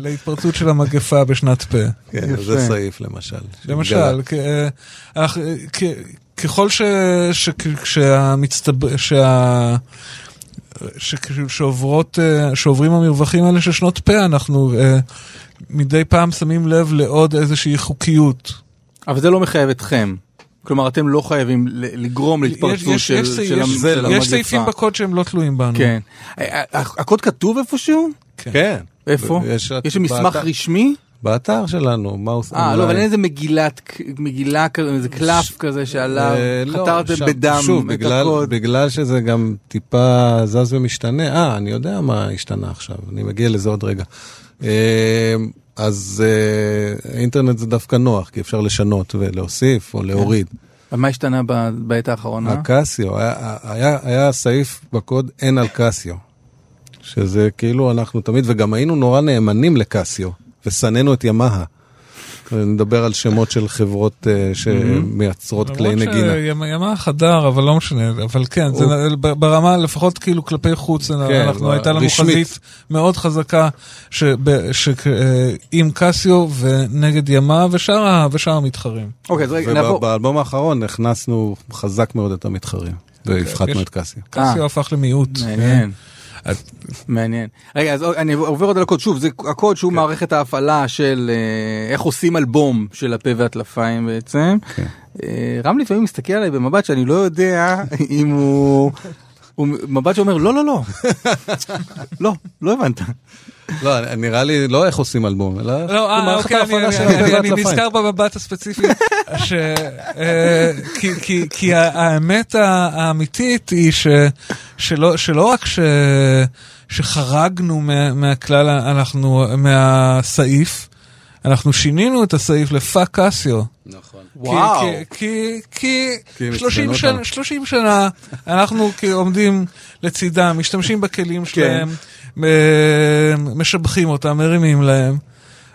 להתפרצות של המגפה בשנת פה. כן. זה סעיף למשל. למשל, כ- אה, אנחנו- כ- ככל ש... ש- שהמצטבר... שה... שכאילו שעוברות, אה, שעוברים המרווחים האלה של שנות פה, אנחנו אה, מדי פעם שמים לב לעוד איזושהי חוקיות. אבל זה לא מחייב אתכם. כלומר, אתם לא חייבים ל- לגרום יש, להתפרצות יש, של יש, של יש, של המגפה. יש סעיפים בקוד שהם לא תלויים בנו. כן. ה- ה- הקוד כתוב איפשהו? כן. איפה? יש- יש מסמך באתר- רשמי? באתר שלנו, מה עושה? אה, לא, אבל אין איזה מגילת, מגילה כזה, איזה קלף כזה שעליו אה, לא, חתרתם שם- בדם שוב, בגלל. בגלל שזה גם טיפה זז ומשתנה, אה, אני יודע מה השתנה עכשיו, אני מגיע לזה עוד רגע. אה, אז אה, אינטרנט זה דווקא נוח, כי אפשר לשנות ולהוסיף או להוריד. אבל מה השתנה בעת האחרונה? הקסיו, היה, היה, היה סעיף בקוד אין על קסיו, שזה כאילו אנחנו תמיד, וגם היינו נורא נאמנים לקסיו, ושנאנו את ימאה. נדבר על שמות של חברות אה, שמייצרות כלי נגינה. ימה חדר, אבל לא משנה, אבל כן, זה ב- ברמה, לפחות כאילו כלפי חוץ, אנחנו, ב- הייתה לנו רשמית. חזית מאוד חזקה שב- ש- אה, עם קסיו ונגד ימה ושאר ושאר המתחרים. אוקיי, אז רגע, נעבור. ובאלבום האחרון הכנסנו חזק מאוד את המתחרים, והפחתנו יש- את קסיו. קסיו הפך למיעוט. מעניין. מעניין. רגע, אז אני עובר עוד על הקוד. שוב, זה הקוד שהוא מערכת ההפעלה של אה, איך עושים אלבום של הפה והטלפיים בעצם. כן. אה, רם לפעמים מסתכל עליי במבט שאני לא יודע אם הוא... הוא מבט שאומר לא לא לא *laughs* לא לא הבנת לא, נראה לי לא איך עושים אלבום, אלא לא, אה, מערכת אוקיי, אני- ההפעלה של. נזכר במבט הספציפי, *laughs* ש... אה, כי- האמת האמיתית היא שלא רק שחרגנו מה- מהכלל, אנחנו, מהסעיף, אנחנו שינינו את הסעיף לפאק קסיו. נכון. וואו. כי, כי, כי, כי הם 30, עצבנו שנה, אותם. 30 שנה אנחנו כי עומדים לצידם, משתמשים בכלים שלהם, אה, משבחים אותם, מרימים להם,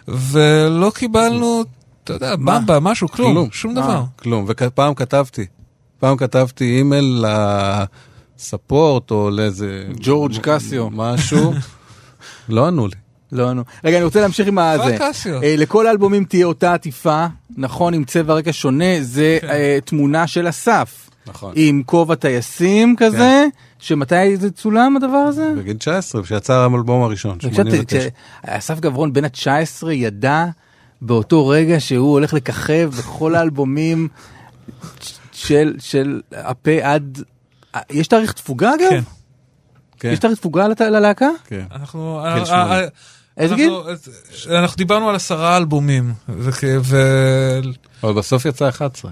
ולא קיבלנו, אתה יודע, מה? במבה, משהו, כלום, כלום. שום אה. דבר. כלום, ופעם כתבתי, פעם כתבתי אימייל לספורט או לאיזה... ג'ורג' קסיו. משהו, לא ענו לי. לא נו רגע אני רוצה להמשיך עם הזה. אה, לכל האלבומים תהיה אותה עטיפה נכון עם צבע רקע שונה זה אה, תמונה של אסף נכון. עם כובע טייסים כזה שמתי זה צולם הדבר הזה? בגיל 19, כשיצא האלבום הראשון, כשאת- 89. כשאסף גברון בן ה-19 ידע באותו רגע שהוא הולך לככב בכל *laughs* האלבומים של של הפה עד יש תאריך תפוגה אגב? כן. כן, יש תאריך תפוגה ללהקה? כן. אנחנו... גיל איזה אנחנו- אנחנו דיברנו על עשרה אלבומים, ו... אבל בסוף יצא 11.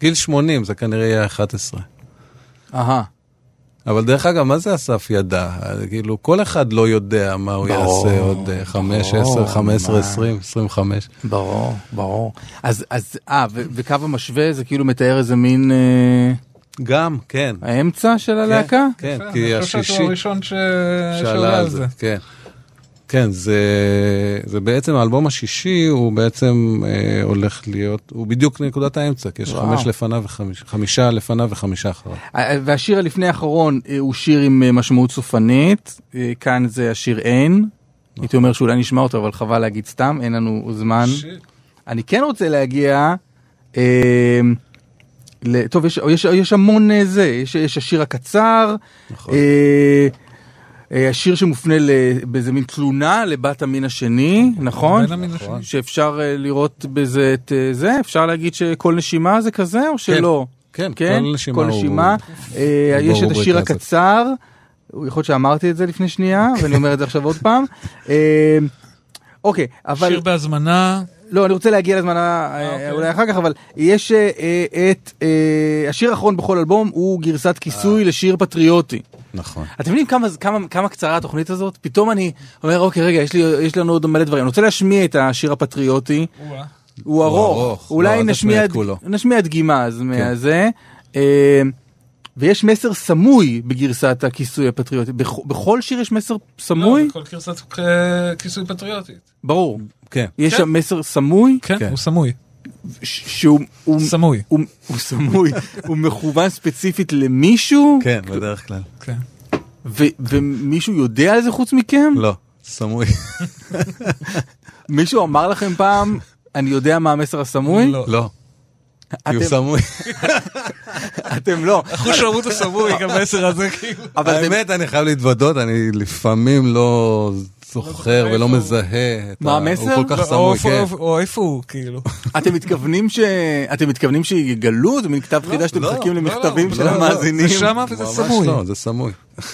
גיל 80 זה כנראה יהיה 11. אהה. אבל דרך אגב, מה זה אסף ידע? כאילו, כל אחד לא יודע מה הוא ברור, יעשה עוד 5, ברור, 10, 15, מה. 20, 25. ברור, ברור. אז, אז, אה, וקו המשווה זה כאילו מתאר איזה מין אה, גם, כן. האמצע של הלהקה? כן, אני כי חושב שהוא השישי הראשון ש- שעלה שעולה על זה. כן. כן, זה, זה בעצם, האלבום השישי הוא בעצם אה, הולך להיות, הוא בדיוק נקודת האמצע, כי יש וואו. חמש לפניו וחמישה, חמישה לפניו וחמישה אחריו. והשיר הלפני האחרון אה, הוא שיר עם אה, משמעות סופנית, אה, כאן זה השיר אין. הייתי אומר שאולי נשמע אותו, אבל חבל להגיד סתם, אין לנו זמן. אני כן רוצה להגיע, אה, ל- טוב, יש, יש, יש המון זה, יש, יש השיר הקצר, נכון. אה, השיר שמופנה באיזה מין תלונה לבת המין השני, נכון? בין המין השני. שאפשר אה, לראות בזה את אה, זה, אפשר להגיד שכל נשימה זה כזה או שלא? כן, כן, כל נשימה הוא-. אה, יש את השיר. הקצר, יכול להיות שאמרתי את זה לפני שנייה, ואני אומר את זה עכשיו עוד פעם. אה, אוקיי, אבל... שיר בהזמנה, לא, אני רוצה להגיע לזמן ה- אוקיי. אולי אחר כך, אבל יש אה, אה, את אה, השיר האחרון בכל אלבום הוא גרסת כיסוי לשיר פטריוטי. נכון. אתם יודעים כמה, כמה, כמה קצרה התוכנית הזאת? פתאום אני אומר, אוקיי, רגע, יש, לי, יש לנו עוד מלא דברים. אני רוצה להשמיע את השיר הפטריוטי. הוא ארוך. ארוך. אולי לא, נשמיע, את. נשמיע דגימה אז כן. מהזה. אה, ויש מסר סמוי בגרסת הכיסוי הפטריוטי. בכ- בכל שיר יש מסר סמוי? לא, בכל גרסת אה, כיסוי פטריוטית. ברור. כן. יש כן. שם מסר סמוי, כן, כן. הוא סמוי. ש- שהוא הוא- סמוי. הוא הוא סמוי, *laughs* הוא מכוון ספציפית למישהו, כן, בדרך כלל. כן. ו- ומישהו יודע על זה חוץ מכם? לא, סמוי. *laughs* מישהו אמר לכם פעם, אני יודע מה המסר הסמוי? לא. לא. כי הוא אתם- סמוי. *laughs* אתם לא, אחוז שירות הסמוי, גם המסר הזה כאילו. האמת, אני חייב להתוודות, אני לפעמים לא זוכר ולא? מזהה. את מה המסר? הוא כל כך או סמוי, איפה- כן. או איפה הוא, כאילו. *laughs* אתם מתכוונים ש... אתם מתכוונים שיגלו? זה מין כתב חידה שאתם לא, מחכים לא, למכתבים לא, של לא, המאזינים? זה שמה וזה ממש סמוי. לא, זה סמוי.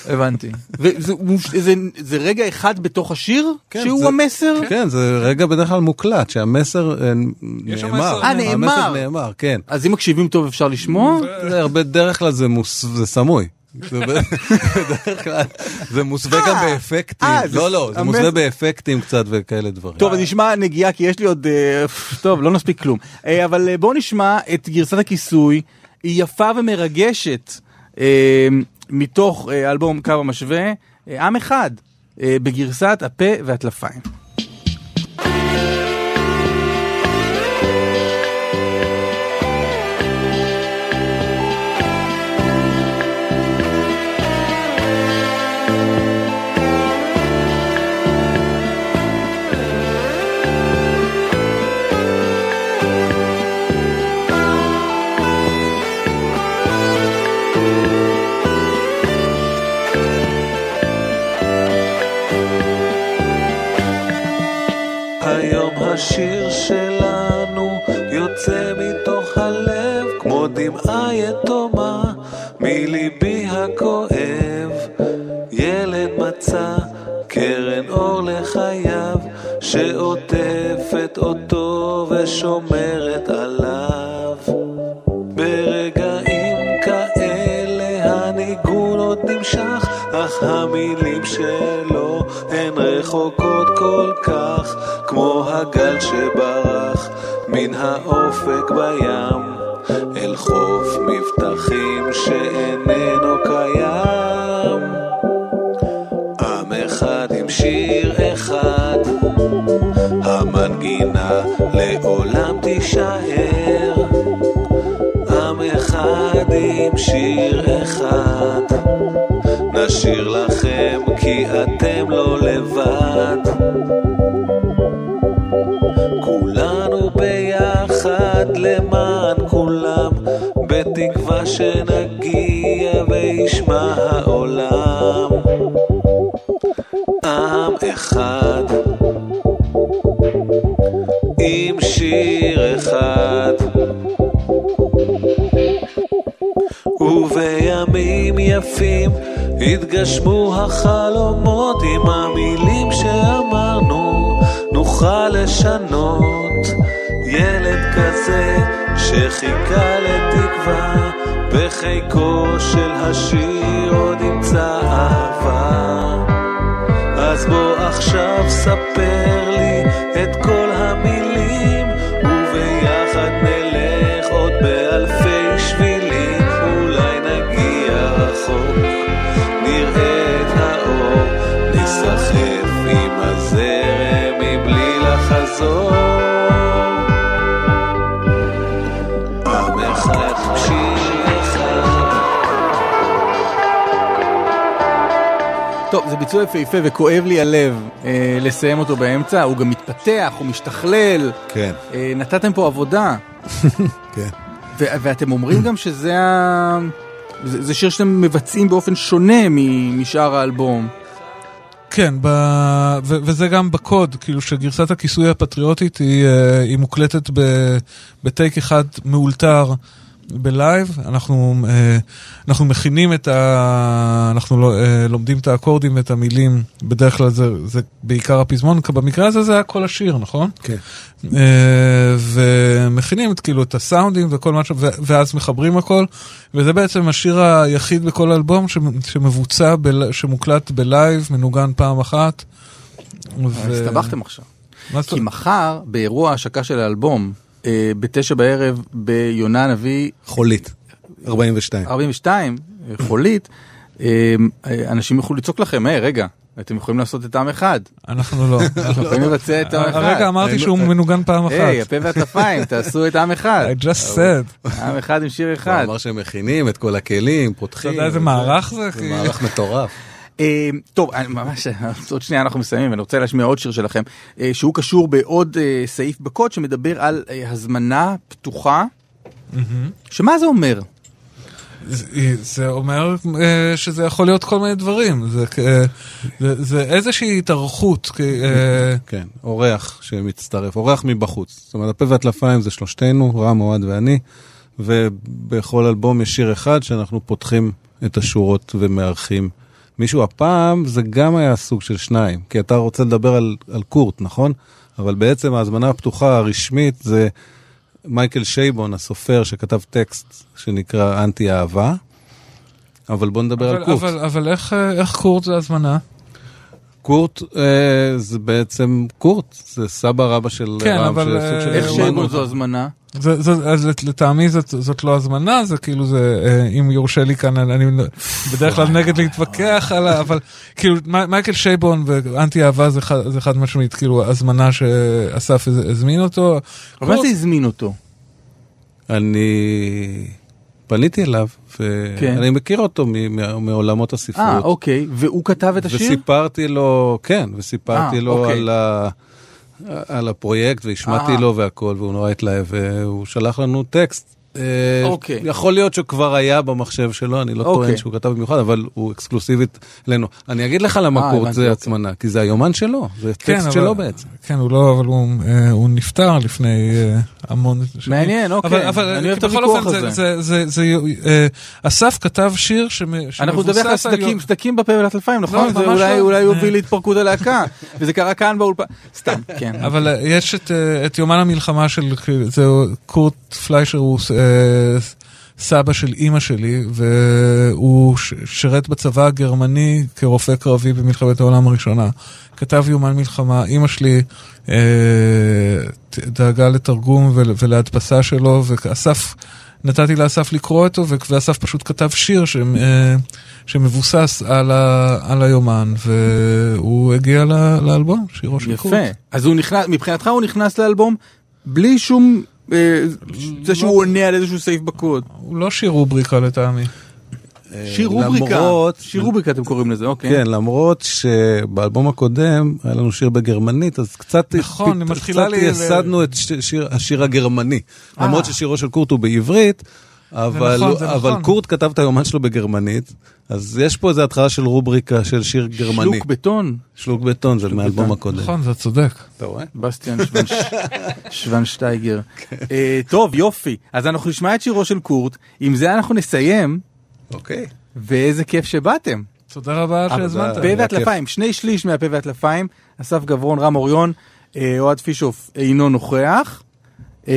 הבנתי. *laughs* זה- זה רגע אחד בתוך השיר? כן, שהוא זה- המסר? כן, זה רגע בדרך כלל מוקלט, שהמסר אה, נאמר. אה, נאמר. המסר נאמר, כן. אז אם מקשיבים טוב אפשר לשמוע? זה הרבה, בדרך כלל זה סמוי. *laughs* בדרך כלל, זה מוסווה גם אה, באפקטים. אה, לא, לא, זה מוסווה באפקטים קצת וכאלה דברים. טוב, נשמע נגיעה כי יש לי עוד... אה, טוב, לא נספיק כלום. אבל בואו נשמע את גרסת הכיסוי. היא יפה ומרגשת מתוך אלבום קו המשווה, עם אחד, בגרסת הפה והטלפיים. השיר שלנו יוצא מתוך הלב כמו דמעה יתומה מליבי הכואב. ילד מצא קרן אור לחייו שעוטפת אותו ושומרת עליו. ברגעים כאלה הניגון עוד נמשך, אך המילים שלו הן רחוקות כל כך, כמו הגל שברח מן האופק בים, אל חוף מבטחים שאיננו קיים. עם אחד עם שיר אחד, המנגינה לעולם תישאר. עם אחד עם שיר אחד נשאיר לכם אתם לא לבד. כולנו ביחד למען כולם בתקווה שנגיע וישמע העולם. עם אחד עם שיר אחד. ובימים יפים התגשמו החלומות עם המילים שאמרנו נוכל לשנות. ילד כזה שחיכה לתקווה בחיקו של השיר עוד ימצא אהבה. אז בוא עכשיו ספר זה ביצוע יפהפה וכואב לי הלב אה, לסיים אותו באמצע, הוא גם מתפתח, הוא משתכלל, כן, אה, נתתם פה עבודה, *laughs* כן. ו- ואתם אומרים גם שזה ה... זה, זה שיר שאתם מבצעים באופן שונה מ- משאר האלבום. כן, ב... ו- וזה גם בקוד, כאילו שגרסת הכיסוי הפטריוטית היא, אה, היא מוקלטת ב... בטייק אחד מאולתר בלייב, אנחנו, אה, אנחנו מכינים את ה... אנחנו לא- אה, לומדים את האקורדים ואת המילים, בדרך כלל זה, זה בעיקר הפזמון, במקרה הזה זה היה כל השיר, נכון? כן. אה, ומכינים את כאילו את הסאונדים וכל מה ש... ואז מחברים הכל, וזה בעצם השיר היחיד בכל אלבום. שמבוצע, בל... שמוקלט בלייב, מנוגן פעם אחת. ו- הסתבכתם עכשיו. כי מחר, באירוע ההשקה של האלבום, בתשע בערב ביונה הנביא חולית. 42. 42, אה, חולית, אה, אנשים יוכלו לצעוק לכם, היי, רגע, אתם יכולים לעשות את עם אחד. אנחנו לא. אתם יכולים לבצע את עם אחד. הרגע אמרתי שהוא מנוגן פעם היי, אחת. הפה והטלפיים, *laughs* תעשו את עם אחד. I just said. עם אחד עם שיר הוא אחד. אמר שהם מכינים את כל הכלים, אתה פותחים. יודע איזה מערך זה? זה כי- מערך מטורף. אה, טוב, אני ממש, *laughs* עוד שנייה אנחנו מסיימים, אני רוצה להשמיע עוד שיר שלכם, אה, שהוא קשור בעוד אה, סעיף בקוד שמדבר על אה, הזמנה פתוחה. שמה זה אומר? זה- אומר שזה יכול להיות כל מיני דברים. זה זה- זה איזושהי התארכות. כן, אורח שמצטרף, אורח מבחוץ. זאת אומרת, הפה והטלפיים זה שלושתנו, רם, אוהד ואני, ובכל אלבום יש שיר אחד שאנחנו פותחים את השורות ומארחים מישהו. הפעם זה גם היה סוג של שניים, כי אתה רוצה לדבר על, על קורט, נכון? אבל בעצם ההזמנה הפתוחה הרשמית זה מייקל שייבון, הסופר, שכתב טקסט שנקרא אנטי אהבה. אבל בוא נדבר אבל- על קורט. אבל- אבל איך, אה, איך קורט זה הזמנה? קורט אה, זה בעצם קורט, זה סבא רבא של כן, רם, אבל, שזה סוג של אה, איך שייבון זו הזמנה? זה, זה, אז לט- לטעמי זאת, זאת לא הזמנה, זה כאילו זה, אה, אם יורשה לי כאן, אני בדרך כלל נגד להתווכח עליה, אבל כאילו מי- מייקל שייבון ואנטי אהבה זה, חד- זה חד משמעית, כאילו הזמנה שאסף הז- הזמין אותו. אבל מה זה הזמין אותו? אני פניתי אליו, כן. ואני מכיר אותו מעולמות הספרות. אה, אוקיי, והוא כתב את השיר? וסיפרתי לו, כן, וסיפרתי אה, לו אוקיי. על, ה, על הפרויקט, והשמעתי אה. לו והכל, והוא נורא התלהב, והוא שלח לנו טקסט. אה, אוקיי. יכול להיות שהוא כבר היה במחשב שלו, אני לא אוקיי. טוען שהוא כתב במיוחד, אבל הוא אקסקלוסיבית אלינו. אני אגיד לך למה אה, קורט זה אוקיי. הצמנה, כי זה היומן שלו, זה טקסט שלו בעצם. כן, הוא לא, אבל הוא, אה, הוא נפטר לפני המון שנים. מעניין, אוקיי. אבל, אבל אני אוהב את הוויכוח הזה. זה, זה, זה, זה, אסף כתב שיר שמ, אנחנו נדבר על שמבוסס סדקים, סדקים בפה ולטלפיים, נכון? לא, זה ממש אולי לא. יוביל אה. להתפרקות הלהקה, וזה קרה כאן באולפן. סתם, כן. אבל יש את, יומן המלחמה של, זה קורט פליישר, הוא סבא של אימא שלי, והוא שירת בצבא הגרמני כרופא קרבי במלחמת העולם הראשונה. כתב יומן מלחמה, אימא שלי אה, דאגה לתרגום ול- ולהדפסה שלו, ואסף, נתתי לאסף לקרוא אותו, ואסף פשוט כתב שיר ש, אה, שמבוסס על, ה, על היומן, והוא הגיע ל- לאלבום, שירו של קורט. יפה. אז הוא נכנס, מבחינתך הוא נכנס לאלבום בלי שום, זה שהוא עונה על איזשהו סעיף בקוד. הוא לא שיר רובריקה לטעמי. שיר רובריקה. למרות- שיר רובריקה אתם קוראים לזה, אוקיי. כן, למרות שבאלבום הקודם היה לנו שיר בגרמנית, אז קצת, נכון, פת- מתחילה קצת לי- ייסדנו את ש- שיר, השיר הגרמני. למרות ששירו של קורט הוא בעברית, אבל, נכון, זה אבל נכון. קורט כתב את היומן שלו בגרמנית, אז יש פה איזו התחלה של רובריקה של שיר גרמני. שלוק בטון. שלוק בטון, זה מהאלבום הקודם. נכון, אתה צודק. אתה רואה? בסטיאן שוונש- *laughs* שוונשטייגר. אה, טוב, יופי. אז אנחנו נשמע את שירו של קורט, עם זה אנחנו נסיים, אוקיי. ואיזה כיף שבאתם. תודה רבה. שהזמנת. פה והטלפיים, שני שליש מהפה והטלפיים, אסף גברון, רם אוריון, אה, אוהד פישוף אינו נוכח, אה,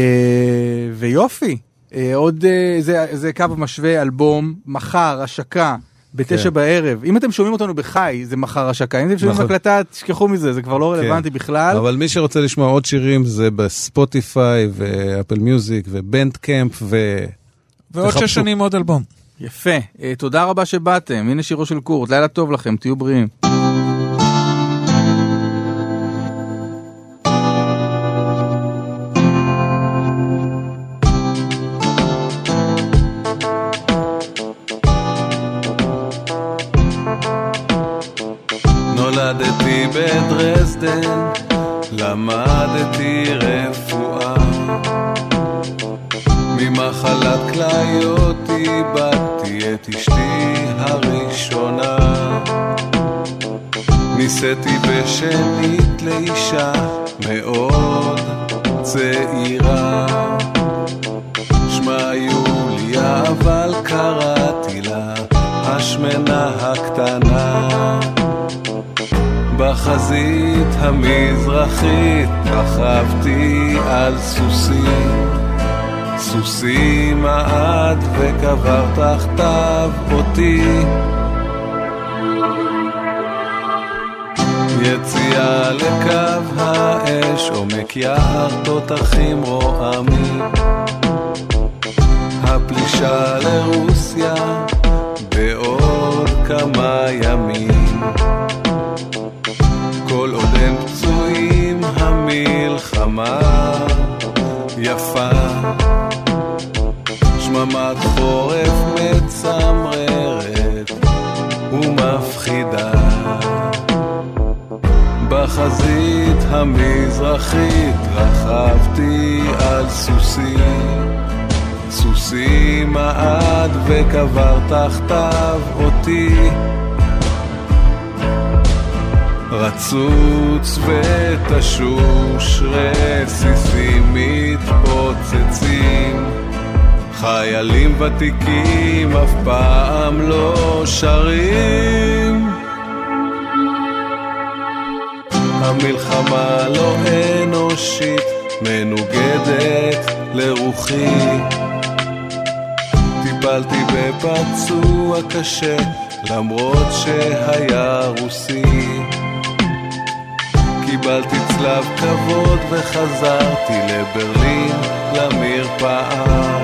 ויופי, עוד, אה, זה, זה קו המשווה, אלבום, מחר, השקה, בתשע כן. בערב. אם אתם שומעים אותנו בחי, זה מחר השקה, אם אתם שומעים נכון. הקלטה, תשכחו מזה, זה כבר לא כן. רלוונטי בכלל. אבל מי שרוצה לשמוע עוד שירים זה בספוטיפיי ואפל מיוזיק ובנד קמפ ו... ועוד. שש שנים עוד אלבום. יפה, אה, תודה רבה שבאתם, הנה שירו של קורט, לילה טוב לכם, תהיו בריאים. בדרזדן, למדתי רפואה. ממחלת כליות איבדתי את אשתי הראשונה. נישאתי בשנית לאישה מאוד צעירה. שמה יוליה, אבל קראתי לה השמנה הקטנה. בחזית המזרחית רכבתי על סוסים, סוסי מעד וקבר תחתיו אותי. יציאה לקו האש, עומק יער תותחים רועמים. הפלישה לרוסיה שממה יפה, שממת חורף מצמררת ומפחידה. בחזית המזרחית רכבתי על סוסי, סוסי מעד וקבר תחתיו אותי. רצוץ ותשוש רסיסים מתפוצצים חיילים ותיקים אף פעם לא שרים המלחמה לא אנושית, מנוגדת לרוחי. טיפלתי בפצוע קשה, למרות שהיה רוסי. קיבלתי צלב כבוד וחזרתי לברלין למרפאה.